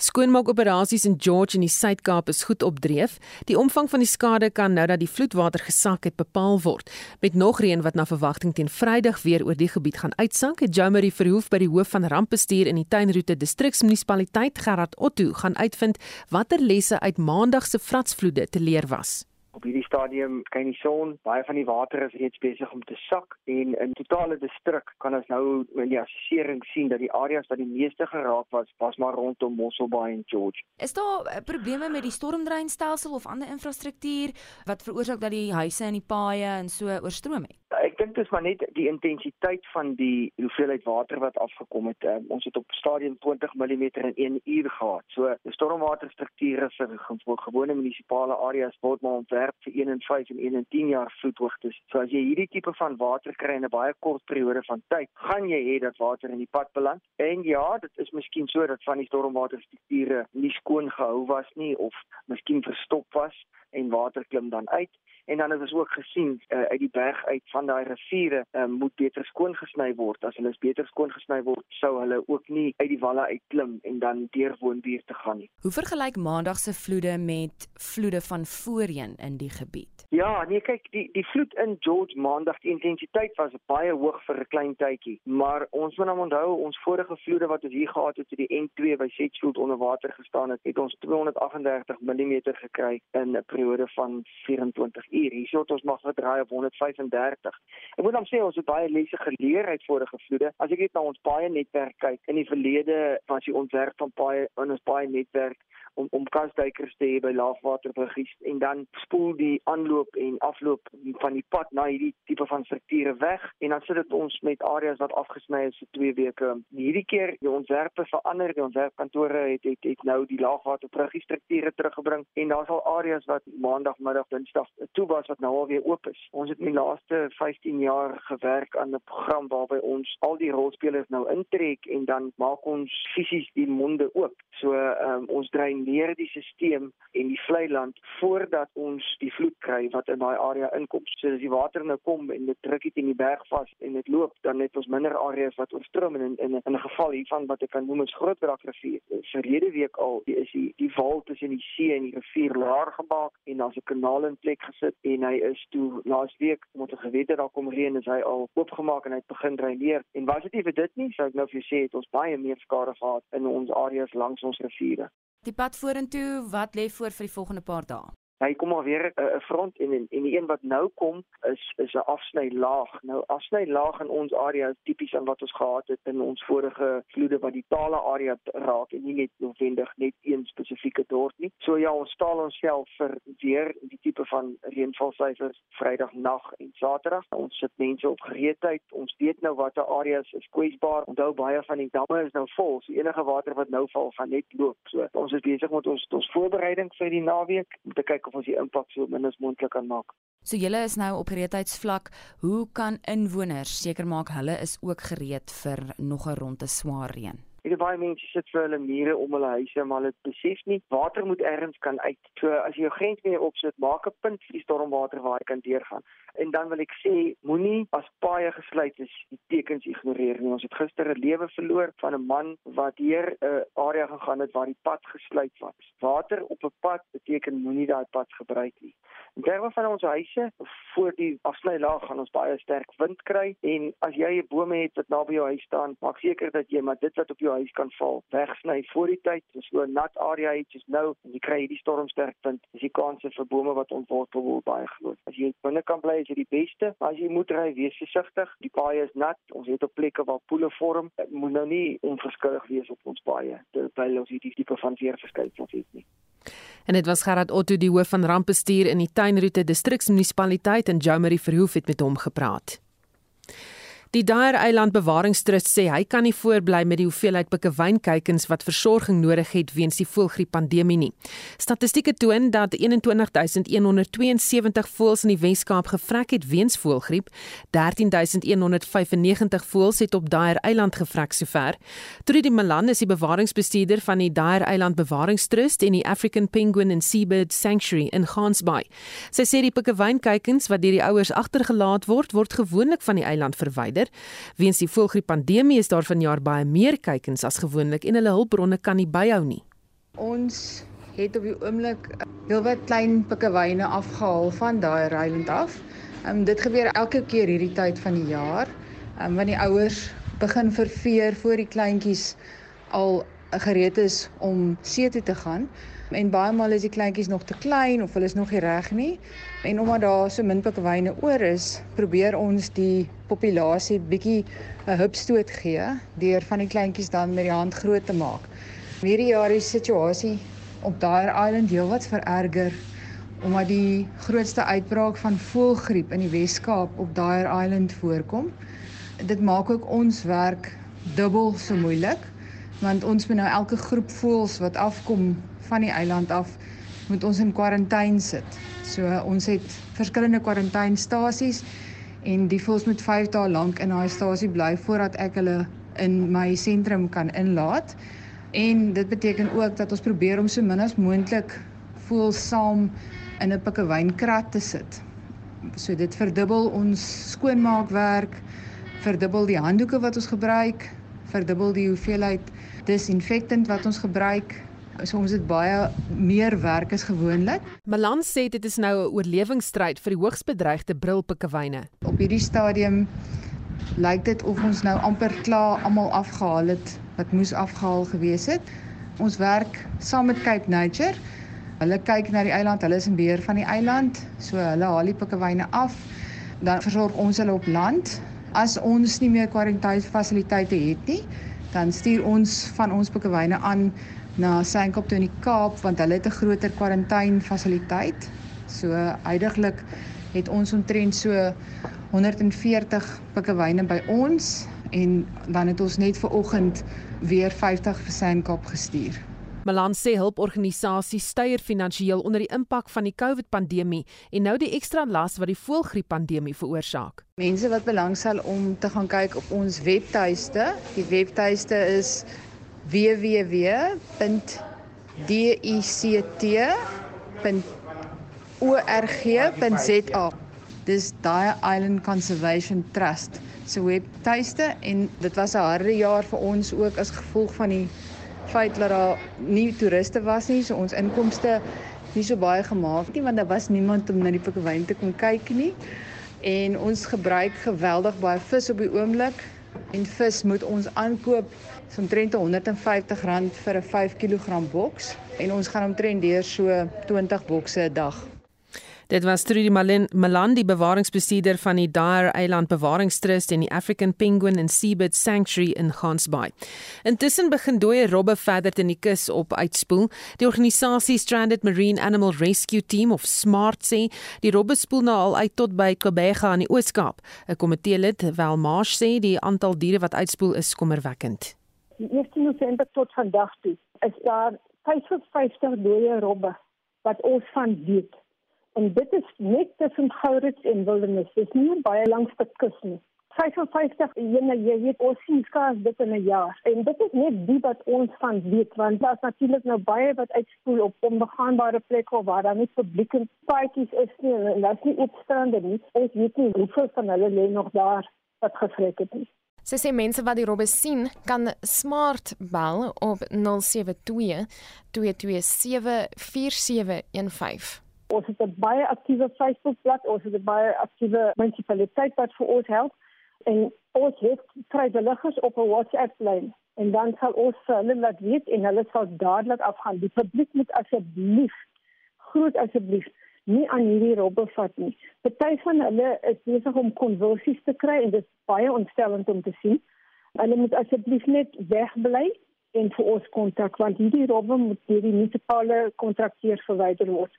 Skoonmaakoperasies in George in die Suid-Kaap is goed opdreef. Die omvang van die skade kan nou dat die vloedwater gesak het bepaal word. Met nog reën wat na verwagting teen Vrydag weer oor die gebied gaan uitsak, het Jomari Verhoef by die hoof van rampbestuur in die Tuinroete distriksmunisipaliteit Gerard Otto gaan uitvind watter lesse uit Maandag se vratsvloede te leer was. Op hierdie stadium skyn die son, baie van die water is reeds besig om te sak en in totale distrik kan ons nou in die assessering sien dat die areas wat die meeste geraak was, was maar rondom Mosselbaai en George. Is daar eh, probleme met die stormdreinstelsel of ander infrastruktuur wat veroorsaak dat die huise en die paaie en so oorstroom het? Ek dink dit is maar net die intensiteit van die hoeveelheid water wat afgekom het. Um, ons het op stadium 20 mm in 1 uur gehad. So stormwaterstrukture vir gewone munisipale areas word maar ontwerp vir 1 en 5 en 1 en 10 jaar vloedhoogtes. So as jy hierdie tipe van water kry in 'n baie kort periode van tyd, gaan jy hê dat water in die pad beland. En ja, dit is miskien so dat van die stormwaterstrukture nie skoon gehou was nie of miskien verstop was en water klim dan uit en dan het ons ook gesien uh, uit die berg uit van daai riviere um, moet beter skoon gesny word as hulle beter skoon gesny word sou hulle ook nie uit die walle uitklim en dan deur woonbuurt te gaan nie. Hoe vergelyk maandag se vloede met vloede van voorheen in die gebied? Ja, nee kyk, die die vloed in George maandag die intensiteit was baie hoog vir 'n klein tydjie, maar ons moet nou onthou ons vorige vloede wat ons hier gehad het, het die N2 by Sedgefield onder water gestaan het, het ons 238 mm gekry in 'n periode van 24 uur. Hierso het ons mag gedraai op 135. Ek moet dan sê ons het baie lesse geleer uit vorige vloede. As ek net na ons baie netwerk kyk, in die verlede was die ontwerp van baie in ons baie netwerk om om kasduikers te hê by laagwaterbruggies en dan spoel die aanloop en afloop van die pad na hierdie tipe van strukture weg en dan sit dit ons met areas wat afgesny is vir 2 weke. Hierdie keer die ontwerpe verander, die ontwerpkantore het, het het nou die laagwaterbruggie strukture teruggebring en daar's al areas wat maandagmiddag, dinsdag toe was wat nou al weer oop is. Ons het in die laaste 15 jaar gewerk aan 'n program waarby ons al die rolspelers nou intrek en dan maak ons fisies die monde oop. So um, ons drein meer die stelsel en die vlei land voordat ons die vloed kry wat in daai area inkom. So as die water nou kom en dit druk dit in die berg vas en dit loop, dan het ons minder areas wat oorstroom en in in, in 'n geval hiervan wat ek kan noem is Grootbrak rivier. Verlede week al die is die die wal tussen die see en die rivier laag gemaak en daar's 'n kanaal in plek gesit en hy is toe laas week omdat ons geweet het daar kom reën is hy al oopgemaak en hy het begin dreineer. En was dit nie vir dit nie, sou ek nou vir sê het ons baie meer skade gehad in ons areas langs ons riviere. Die pad vorentoe, wat lê voor vir die volgende paar dae? Hy kom maar weer 'n uh, front en en en die een wat nou kom is is 'n afsny laag. Nou afsny laag in ons area is tipies aan wat ons gehad het in ons vorige vloede wat die tale area raak en nie net noodwendig net een spesifieke dorp nie. So ja, ons staal onsself vir weer die tipe van reënvalsyfers Vrydag nag en Saterdag. Ons sit mense op gereedheid. Ons weet nou watter areas is kwesbaar. Onthou baie van die damme is nou vol. So enige water wat nou val gaan net loop. So ons is besig met ons ons voorbereiding vir die naweek om te kyk of ons die impak so min as moontlik kan maak. So julle is nou op gereedheidsvlak. Hoe kan inwoners seker maak hulle is ook gereed vir nog 'n ronde swaar reën? Ek baie mense sit vir hulle mure om hulle huise maar hulle besef nie water moet ergens kan uit. So as jy jou grens mee opsit, maak 'n punt vir die stormwater waar hy kan deurgaan. En dan wil ek sê, moenie as paaie gesluit is, die tekens ignoreer nie. Ons het gister 'n lewe verloor van 'n man wat deur 'n area gegaan het waar die pad gesluit was. Water op 'n pad beteken moenie daai pad gebruik nie. In terme van ons huise, voor die afsnylaag gaan ons baie sterk wind kry en as jy 'n bome het wat naby jou huis staan, maak seker dat jy maar dit wat op jou huis kan val, wegsny voor die tyd. Dis so 'n nat area het jy's nou en jy kry hierdie stormsterk wind, is die kans vir bome wat ontwortel word baie groot. As jy binne kan bly, is dit die beste. As jy moet ry, wees versigtig. Die paaie is nat. Ons het op plekke waar poele vorm. Dit moet nou nie onverskillig wees op ons paaie terwyl ons hierdie tipe van weerverskynsels het nie. En dit was Gerard Otto die hoof van rampbestuur in die Tuinroete distriksmunisipaliteit en Jomari Verhoef het met hom gepraat. Die Daer Eiland Bewaringstrust sê hy kan nie voortbly met die hoeveelheid pikkewynkuikens wat versorging nodig het weens die voëlgriep pandemie nie. Statistieke toon dat 21172 voëls in die Wes-Kaap gevrek het weens voëlgriep. 13195 voëls het op Daer Eiland gevrek sover. Trudy Malan is die bewaringsbestuurder van die Daer Eiland Bewaringstrust en die African Penguin and Seabird Sanctuary in Gansbaai. Sy sê die pikkewynkuikens wat deur die ouers agtergelaat word, word gewoonlik van die eiland verwyder verwyder. Weens die voëlgriep pandemie is daar vanjaar baie meer kykens as gewoonlik en hulle hulpbronne kan nie byhou nie. Ons het op die oomblik heelwat klein pikkewyne afgehaal van daai Ryland af. Um, dit gebeur elke keer hierdie tyd van die jaar. Um, want die ouers begin verveer voor die kleintjies al gereed is om see toe te gaan. En baie maal is die kleintjies nog te klein of hulle is nog nie reg nie. En omdat daar so min pikkewyne oor is, probeer ons die populasie bietjie 'n hupstoot gee deur van die kleintjies dan met die hand groot te maak. Hierdie jaar die situasie op daai eiland heelwat vererger omdat die grootste uitbraak van voëlgriep in die Wes-Kaap op daai eiland voorkom. Dit maak ook ons werk dubbel so moeilik want ons moet nou elke groep voëls wat afkom van die eiland af moet ons in kwarantyne sit. So ons het verskillende kwarantynestasies en die voëls moet 5 dae lank in daai stasie bly voordat ek hulle in my sentrum kan inlaat. En dit beteken ook dat ons probeer om so min as moontlik voëls saam in 'n pikkewynkrat te sit. So dit verdubbel ons skoonmaakwerk, verdubbel die handdoeke wat ons gebruik, verdubbel die hoeveelheid disinfektant wat ons gebruik so ons het baie meer werk as gewoonlik. Malan sê dit is nou 'n oorlewingsstryd vir die hoogs bedreigde brilpikkewyne. Op hierdie stadium lyk dit of ons nou amper klaar almal afgehaal het wat moes afgehaal gewees het. Ons werk saam met Cape Nature Hulle kyk na die eiland, hulle is in beheer van die eiland, so hulle haal die pikkewyne af. Dan versorg ons hulle op land. As ons nie meer kwarantainfasiliteite het nie, dan stuur ons van ons pikkewyne aan na Sandkop toe in die Kaap want hulle het 'n groter kwarantainfasiliteit. So heidaglik het ons omtrent so 140 pikkewyne by ons en dan het ons net ver oggend weer 50 vir Sandkop gestuur. Malan sê hulporganisasies steier finansiëel onder die impak van die COVID-pandemie en nou die ekstra las wat die voëlgriep-pandemie veroorsaak. Mense wat belangstel om te gaan kyk op ons webtuiste, die webtuiste is www.dict.org.za. Dis daai Island Conservation Trust se webtuiste en dit was 'n harde jaar vir ons ook as gevolg van die feit dat daar nie toeriste was nie, so ons inkomste nie so baie gemaak nie want daar was niemand om na die pikkewyn te kom kyk nie. En ons gebruik geweldig baie vis op die oomblik en vis moet ons aankoop so omtrent R150 vir 'n 5 kg boks en ons gaan omtrent deur so 20 bokse 'n dag. Dit was Trudy Malan, die bewaringsbestuurder van die Dyer Eiland Bewaringstrust en die African Penguin and Seabird Sanctuary in Gansbaai. Intussen begin dooie robbe verder in die kus op uitspoel. Die organisasie Stranded Marine Animal Rescue Team of SMART sê die robbe spoel nou al uit tot by Kobega in die Oos-Kaap. 'n Komitee lid, Welmarsh, sê die aantal diere wat uitspoel is kommerwekkend. Die 1 November tot vandag toe is daar 55 dooie robbe wat ons van weet. En dit is net tussen Gourits en Wildernis. Dit is nie baie langs die kus nie. 55 ene jy weet ons sien skaars dit in 'n jaar. En dit is net die wat ons van weet want daar's natuurlik nou baie wat uitspoel op onbegaanbare plekke waar daar nie publieke paadjies is nie en daar's nie opstaande nie. Ons weet nie hoeveel van hulle lê nog daar wat gevreek het nie. Sy sê mense wat die robbe sien, kan smart bel op 072 227 4715. Ons het 'n baie aktiewe Facebookblad, ons het 'n baie aktiewe munisipaliteit wat vir ons help en ons het vrywilligers op 'n WhatsApp lyn en dan sal ons hulle laat weet en hulle sal dadelik afgaan. Die publiek moet asseblief groot asseblief nie aan hierdie robbe vat nie. Party van hulle is besig om konversies te kry en dit is baie ontstellend om te sien. Hulle moet asseblief net wegbly en vir ons kontak want hierdie robbe moet deur die munisipale kontrakteurs verwyder word.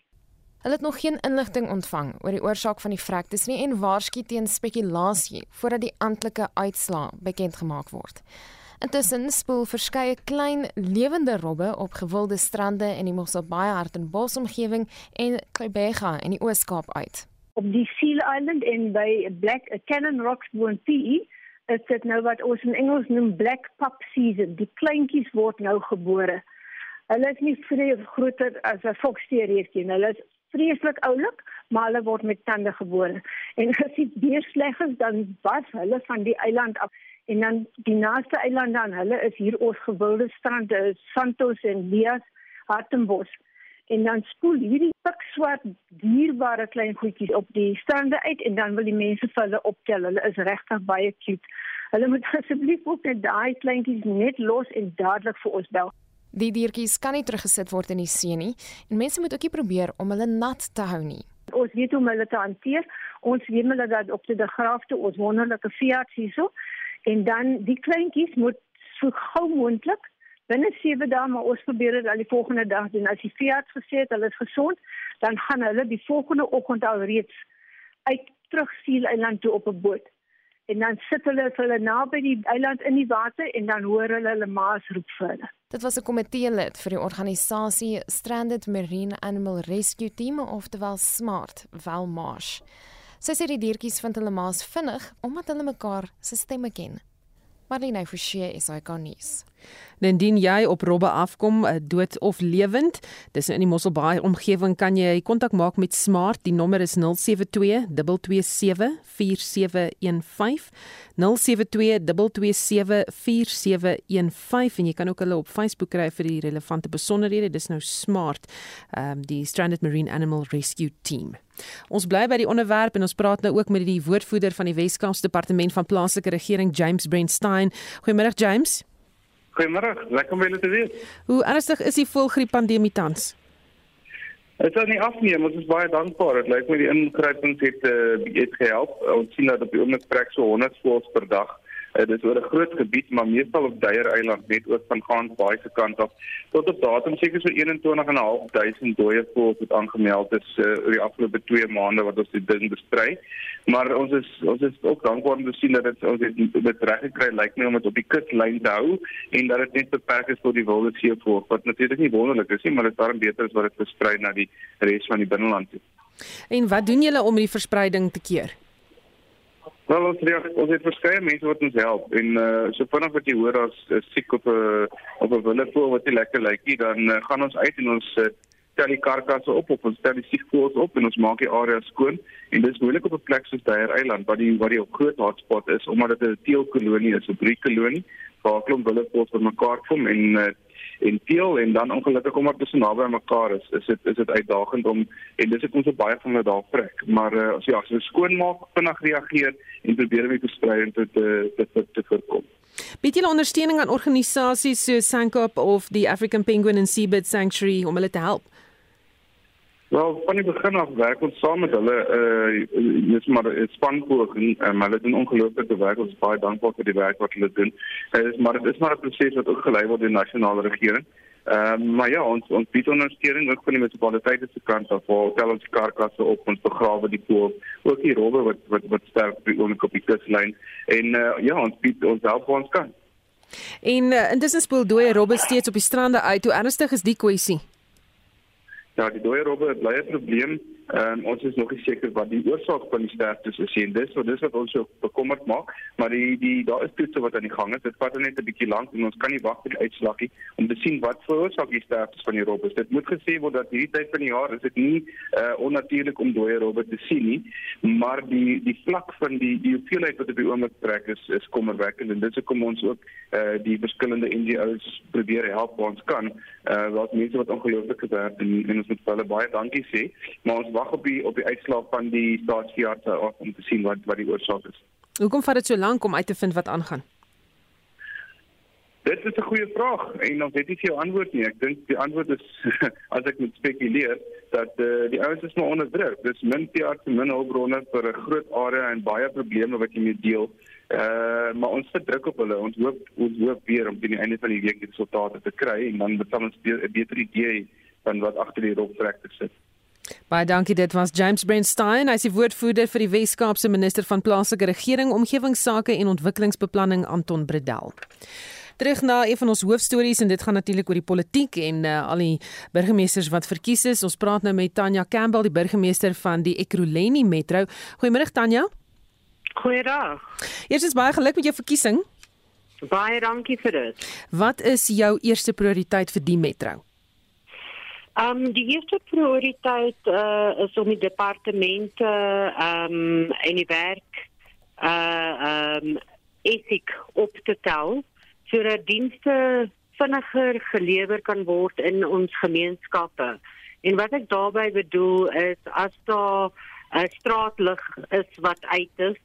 Hulle het nog geen inligting ontvang oor die oorsaak van die vrektes nie en waarsku teen spekulasie voordat die amptelike uitslaa bekend gemaak word. Intussen spoel verskeie klein lewende robbe op gewilde strande in die Mosselbaai Hartenbos omgewing en Kybega in die Oos-Kaap uit. Op die Seal Island en by Black Cannon Rocks woon PE is dit nou wat ons in Engels noem black pup season. Die kleintjies word nou gebore. Hulle is nie vrees groter as 'n foksteerreekie nie. Hulle is vreeslik oulik, maar hulle word met tande gebore. En as dit weer sleg is, dan was hulle van die eiland af en dan die naaste eilande aan hulle is hier ons gewilde strande, Santos en Lias, Hartenbos. En dan spoel hierdie pikswart dierbare klein goedjies op die strande uit en dan wil die mense vir hulle optel. Hulle is regtig baie cute. Hulle moet asseblief ook net daai kleintjies net los en dadelik vir ons bel. Die diertjies kan nie teruggesit word in die see nie en mense moet ook nie probeer om hulle nat te hou nie. Ons weet hoe om hulle te hanteer. Ons weet hulle dat op die graafte ons wonderlike veearts hierso en dan die kleintjies moet so gou moontlik binne 7 dae maar ons probeer dit al die volgende dag doen. As die veearts gesê het hulle is gesond, dan gaan hulle die volgende oggend al reeds uit terug Siel Eiland toe op 'n boot en dan sit hulle vir hulle naby die eiland in die water en dan hoor hulle hulle maas roep vir hulle. Dit was 'n komitee lid vir die organisasie Stranded Marine Animal Rescue Team of the Val Smart Valmarsh. Sy sê die diertjies vind hulle maas vinnig omdat hulle mekaar se stemme ken. Marlene Forsie is hy kan nuus. Indien jy op robbe afkom, eh, dood of lewend, dis in die Mosselbaai omgewing kan jy kontak maak met Smart. Die nommer is 072 227 4715. 072 227 4715 en jy kan ook hulle op Facebook kry vir die relevante besonderhede. Dis nou Smart, um, die Stranded Marine Animal Rescue Team. Ons bly by die onderwerp en ons praat nou ook met die woordvoerder van die Wes-Kaapse Departement van Plaaslike Regering, James Brentstein. Goeiemôre James. Goeiemôre, lekker om julle te wees. Hoe ernstig is die voëlgriep pandemie tans? Dit sal nie afneem, ons is baie dankbaar. Dit lyk my die ingrypings het uh, het gehelp. Ons sien dat op die oomblik trek so 100 voëls per dag Uh, dit is oor 'n groot gebied, maar meestal op Dyer Eiland net oor van Gansbaai se kant af. Tot op datum seker so 21.500 dooie voëls het aangemeld is uh, oor die afgelope 2 maande wat ons die ding bestry. Maar ons is ons is ook dankbaar om te sien dat dit ons het dit reg gekry lyk my om dit op die kuslyn te hou en dat dit net beperk is tot die wilde seevoël wat natuurlik nie wonderlik is nie, maar dit is baie beter as wat dit versprei na die res van die binneland toe. En wat doen julle om die verspreiding te keer? Wel ons reag, ons het verskeie mense wat ons help en uh so vinnig wat jy hoor as is siek op 'n op 'n willevoel wat nie lekker lyk nie, dan uh, gaan ons uit en ons uh, tel die karkasse op of ons tel die siekvoëls op en ons maak die area skoon. En dit is moeilik op 'n plek soos Dyer Eiland waar die waar die groot hotspot is omdat dit 'n teelkolonie is, 'n briekolonie waar klomp willevoëls bymekaar kom en uh, en teel en dan ongelukkig omdat dit so naby aan mekaar is, is dit is dit uitdagend om en dis ek ons so baie van hulle daar vrek. Maar uh, as jy as jy skoonmaak, vinnig reageer en probeer om die verspreiding te te te, te voorkom. Bied julle ondersteuning aan organisasies so Sankop of die African Penguin and Seabird Sanctuary om hulle te help? Wel, van die begin af werk ons saam met hulle uh dis maar 'n spanpoging, uh, maar hulle doen ongelooflike werk. Ons is baie dankbaar vir die werk wat hulle doen. Uh, is maar dit is maar 'n proses wat ook gelei word deur die nasionale regering. Ehm uh, maar ja, ons ons bied ondersteuning ook van die munisipaliteite se kant af. Waar tel ons karkasse op, ons begrawe die pool, ook die robbe wat wat wat sterf op die op die kuslyn en uh, ja, ons bied ons help waar ons kan. En uh, intussen spoel dooie robbe steeds op die strande uit. Hoe ernstig is die kwessie? Ja, die dooie robbe bly 'n probleem. Ehm um, ons is nog nie seker wat die oorsaak van die sterftes is nie. Dis wat dis wat ons so bekommerd maak, maar die die daar is toetse wat aan die gang is. Dit vat net 'n bietjie lank en ons kan nie wag vir die uitslag nie om te sien wat veroorsaak die sterftes van die robbe. Dit moet gesê word dat hierdie tyd van die jaar is dit nie uh, onnatuurlik om dooie robbe te sien nie, maar die die vlak van die die hoeveelheid wat op die oomblik trek is is kommerwekkend en dit is hoekom ons ook uh, die verskillende NGO's probeer help waar ons kan. Uh, wat mense wat ongelooflik gewerk en, en ons moet hulle baie dankie sê, maar ons wag op die op die uitslag van die staatsveeartse om te sien wat wat die oorsaak is. Hoekom vat dit so lank om uit te vind wat aangaan? Dit is 'n goeie vraag en ons het nie veel antwoord nie. Ek dink die antwoord is as ek moet spekuleer dat uh, die ouens is maar onder druk. Dis min veeartse, min hulpbronne vir 'n groot area en baie probleme wat jy moet deel. Uh maar ons sit druk op hulle. Ons hoop ons hoop weer om teen die einde van die week die resultate te kry en dan sal ons 'n beter idee van wat agter die roltrek sit. Baie dankie dit was James Brandstein, hy is die woordvoerder vir die Wes-Kaapse minister van plaaslike regering, omgewingsake en ontwikkelingsbeplanning Anton Bredel. Terug na een van ons hoofstories en dit gaan natuurlik oor die politiek en uh, al die burgemeesters wat verkies is. Ons praat nou met Tanya Campbell, die burgemeester van die Ekurhuleni Metro. Goeiemôre Tanya. Goeiedag. Eers is baie geluk met jou verkiesing. Baie dankie vir dit. Wat is jou eerste prioriteit vir die metro? Ehm um, die eerste prioriteit uh, is om die departemente ehm um, en die werk uh ehm um, etiek op te tel sodat dienste vinniger gelewer kan word in ons gemeenskappe. En wat ek daarmee bedoel is as daar 'n straatlig is wat uit is,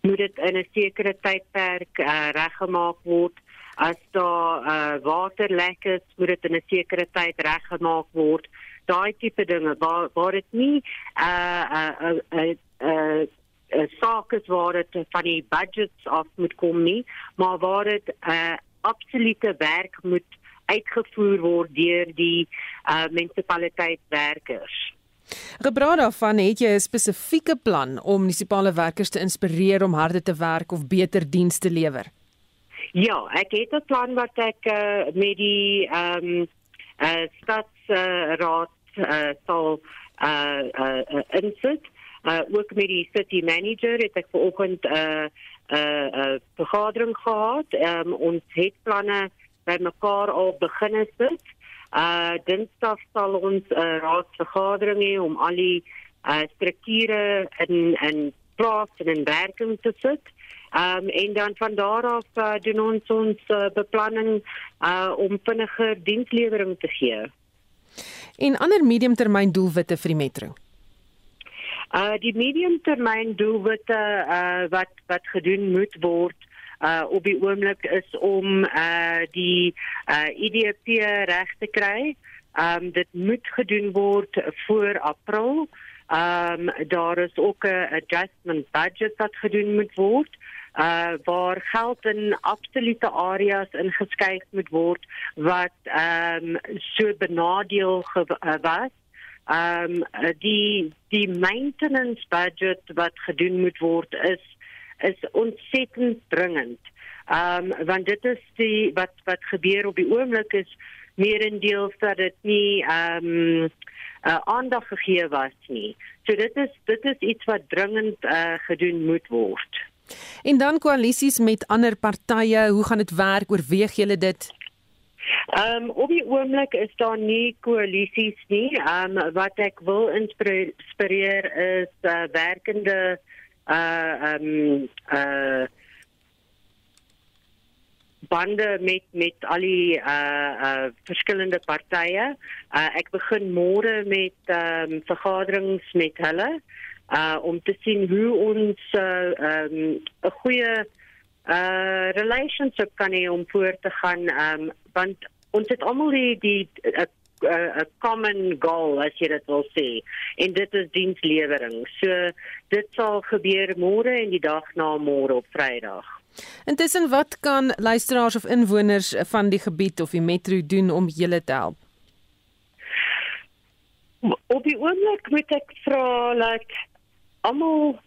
moet dit in 'n sekere tydperk uh, reggemaak word as daar uh, waterlek is, moet dit in 'n sekere tyd reggemaak word. Daai tipe dinge waar waar dit nie 'n uh, uh, 'n uh, 'n uh, uh, saak is waar dit van die budgets af moet kom nie, maar waar dit 'n uh, absolute werk moet uitgevoer word deur die uh, munisipaliteitswerkers. Gebraad daarvan het jy 'n spesifieke plan om munisipale werkers te inspireer om harder te werk of beter dienste te lewer. Ja, ek het 'n plan wat ek uh, met die ehm um, uh, stadsraad uh, uh, sal uh, uh, uh, insit. Uh, ook met die city manager het ek vanoggend 'n uh, 'n uh, uh, vergadering gehad. Um, ons het planne bymekaar al begin sit. Uh Dinsdag sal ons 'n uh, raadsvergadering hê om al die uh, strukture in in plaas en in werking te sit. Um, en dan van daar af uh, doen ons ons uh, beplanning uh, om vinniger dienslewering te gee. En ander mediumtermyn doelwitte vir die metro. Uh die mediumtermyn doelwitte uh wat wat gedoen moet word uh op die oomblik is om uh die uh IDP reg te kry Ehm um, dit moet gedoen word voor April. Ehm um, daar is ook 'n adjustment budget wat gedoen moet word uh waar geld in absolute areas ingeskuif moet word wat ehm um, so benadeel uh, was. Ehm um, die die maintenance budget wat gedoen moet word is is ontsettend dringend. Ehm um, want dit is die wat wat gebeur op die oomblik is meerendeels dat dit nie ehm um, uh, aandag gegee was nie. So dit is dit is iets wat dringend uh, gedoen moet word. En dan koalisies met ander partye, hoe gaan dit werk? Oorweeg julle dit? Ehm um, op die oomblik is daar nie koalisies nie. Ehm um, wat ek wil inspireer is uh, werkende uh ehm um, uh bande met met al die uh uh verskillende partye. Uh ek begin môre met ehm um, vergaderings met hulle uh om te sien hoe ons 'n uh, um, goeie uh relationship kan hê om voort te gaan um want ons het almal die die 'n 'n common goal as jy dit wil sê en dit is dienslewering. So dit sal gebeur môre en die dag na môre op Vrydag. Intussen wat kan luisteraars of inwoners van die gebied of die metro doen om julle te help? Op die oomblik moet ek vra dat like, almal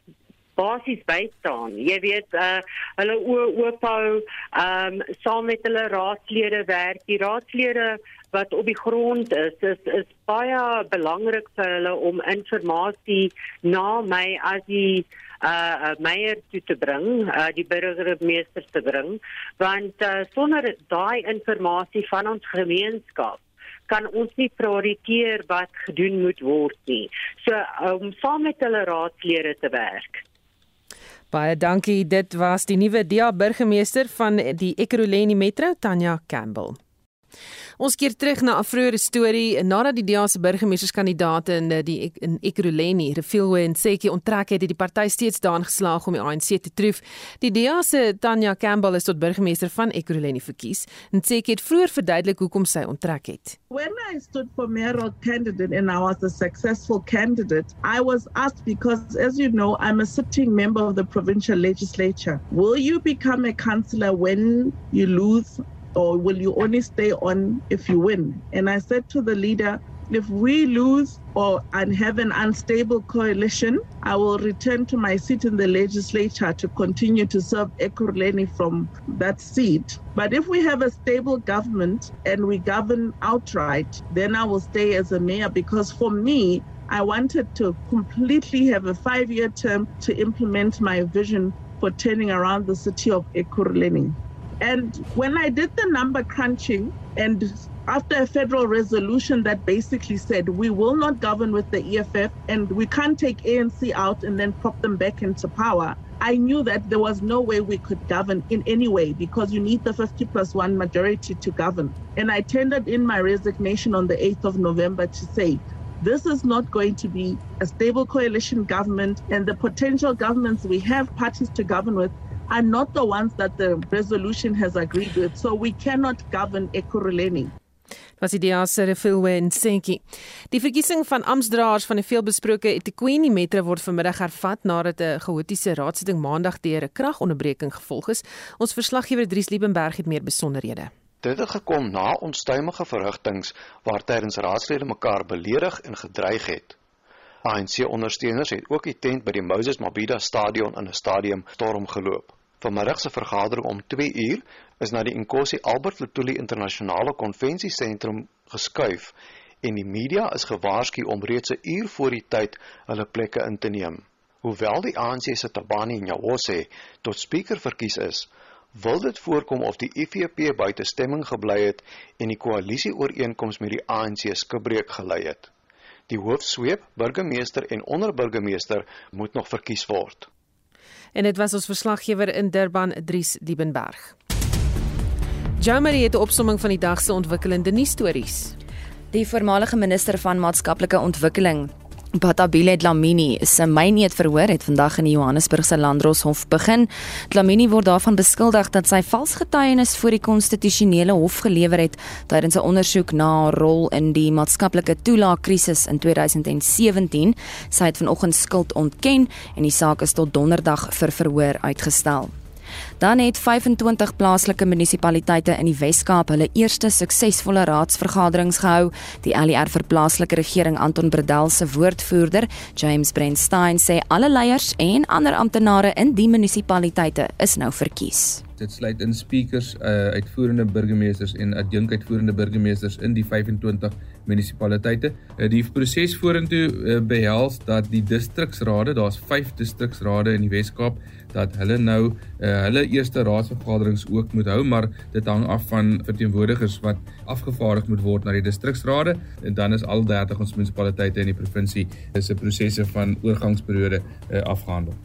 basies bystaan. Jy weet uh hulle oop hou um saam met hulle raadslede werk. Die raadslede wat op die grond is, is is baie belangrik vir hulle om inligting na my as die uh meier toe te bring, uh die burgemeester te bring, want uh, sonder daai inligting van ons gemeenskap kan ons nie prioriteer wat gedoen moet word nie. So om um, saam met hulle raadslede te werk. Baie dankie. Dit was die nuwe DA burgemeester van die Ekurhuleni Metro, Tanya Campbell. Ons keer terug na 'n vroeëre storie nadat die DA se burgemeesterskandidaat in eh, die in Ekurhuleni, Refilwe en Seki onttrek het, het die party steeds daarin geslaag om die ANC te tref. Die DA se Tanya Campbell is tot burgemeester van Ekurhuleni verkies en Seki het vroeër verduidelik hoekom sy onttrek het. When I stood for mayoral candidate and I was a successful candidate, I was asked because as you know, I'm a sitting member of the provincial legislature. Will you become a councillor when you lose or will you only stay on if you win? And I said to the leader, if we lose or and have an unstable coalition, I will return to my seat in the legislature to continue to serve Ekurleni from that seat. But if we have a stable government and we govern outright, then I will stay as a mayor because for me, I wanted to completely have a five year term to implement my vision for turning around the city of Ekurleni. And when I did the number crunching, and after a federal resolution that basically said we will not govern with the EFF and we can't take ANC out and then prop them back into power, I knew that there was no way we could govern in any way because you need the 50 plus one majority to govern. And I tendered in my resignation on the 8th of November to say, this is not going to be a stable coalition government, and the potential governments we have parties to govern with are not the ones that the resolution has agreed with. So we cannot govern Ekurhuleni. was die Diase Refilwe en Senki. Die verkiesing van amptdraers van die veelbesproke eThekwini Metro word vanmiddag hervat nadat 'n chaotiese raadsitting maandag deur 'n kragonderbreking gevolg is. Ons verslaggewer Dries Liebenberg het meer besonderhede. Dit het gekom na onstuimige verrigtinge waar tydens raadslede mekaar beledig en gedreig het. ANC-ondersteuners het ook die tent by die Moses Mabhida Stadion in 'n stadium storm geloop. Vanmiddag se vergadering om 2 uur is na die Nkosi Albert Lutuli Internasionale Konvensiesentrum geskuif en die media is gewaarsku om reeds 'n uur voor die tyd hulle plekke in te neem. Hoewel die ANC se Tabani Nyawose tot spreker verkies is, wil dit voorkom of die IFP buite stemming gebly het en die koalisieooreenkoms met die ANC skibreek gelei het. Die hoofsweep, burgemeester en onderburgemeester moet nog verkies word. En dit was ons verslaggewer in Durban, Dries Diebenberg. Jamie het 'n opsomming van die dag se ontwikkelende nuusstories. Die voormalige minister van maatskaplike ontwikkeling Batabile Dlamini se myneet verhoor het vandag in die Johannesburgse Landdroshof begin. Dlamini word daarvan beskuldig dat sy vals getuienis voor die konstitusionele hof gelewer het tydens 'n ondersoek na haar rol in die maatskaplike toelaagkrisis in 2017. Sy het vanoggend skuld ontken en die saak is tot donderdag vir verhoor uitgestel. Dan het 25 plaaslike munisipaliteite in die Wes-Kaap hulle eerste suksesvolle raadsvergaderings gehou. Die ALR vir plaaslike regering Anton Bredel se woordvoerder, James Brandstein, sê alle leiers en ander amptenare in die munisipaliteite is nou verkies. Dit sluit in speakers, uh, uitvoerende burgemeesters en adjunk uitvoerende burgemeesters in die 25 munisipaliteite. Uh, die proses vorentoe uh, behels dat die distriksrade, daar's 5 distriksrade in die Wes-Kaap, dat hulle nou uh, hulle eerste raadsvergaderings ook moet hou, maar dit hang af van verteenwoordigers wat afgevaardig moet word na die distriksrade en dan is al 30 ons munisipaliteite in die provinsie is 'n prosesse van oorgangsperiode uh, afgehandel.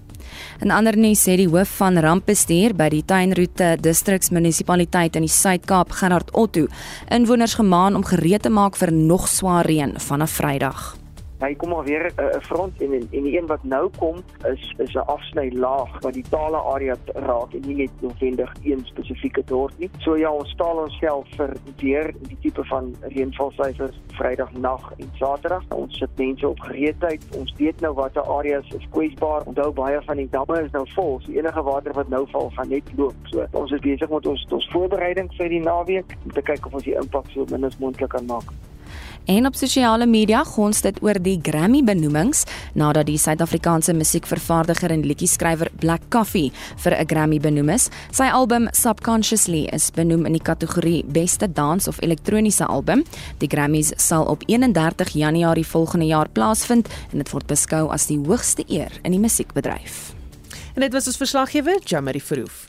In ander nuus sê die hoof van rampbestuur by die Tuinroete Distriksmunisipaliteit in die Suid-Kaap, Gerard Otto, inwoners gemaan om gereed te maak vir nog swaar reën vanaf Vrydag. Hy kom maar weer 'n uh, front en, en en die een wat nou kom is is 'n afsny laag wat die tale area raak en nie net noodwendig een spesifieke dorp nie. So ja, ons staal onsself vir weer die tipe van reënvalsyfers Vrydag nag en Saterdag. Ons sit mense op gereedheid. Ons weet nou watter areas is kwesbaar. Onthou baie van die damme is nou vol. So enige water wat nou val, gaan net loop. So ons is besig met ons ons voorbereiding vir die naweek om te kyk of ons die impak so min as moontlik kan maak. En op sosiale media gons dit oor die Grammy benoemings nadat die Suid-Afrikaanse musiekvervaardiger en liedjie-skrywer Black Coffee vir 'n Grammy benoem is. Sy album Subconsciously is benoem in die kategorie Beste Dans of Elektroniese Album. Die Grammys sal op 31 Januarie volgende jaar plaasvind en dit word beskou as die hoogste eer in die musiekbedryf. En dit was ons verslaggewer, Jamari Verhoef.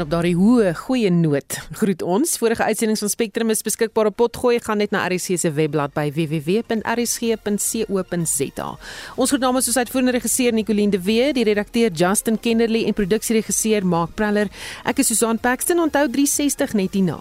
En op daardie hoë goeie noot groet ons. Vorige uitsendings van Spectrum is beskikbaar op potgooi. Gaan net na RSC se webblad by www.rsg.co.za. Ons groet namens ons uitvoerende regisseur Nicoline de Wee, die redakteur Justin Kennerly en produksieregisseur Mark Praller. Ek is Susan Paxton. Onthou 360 net hierna.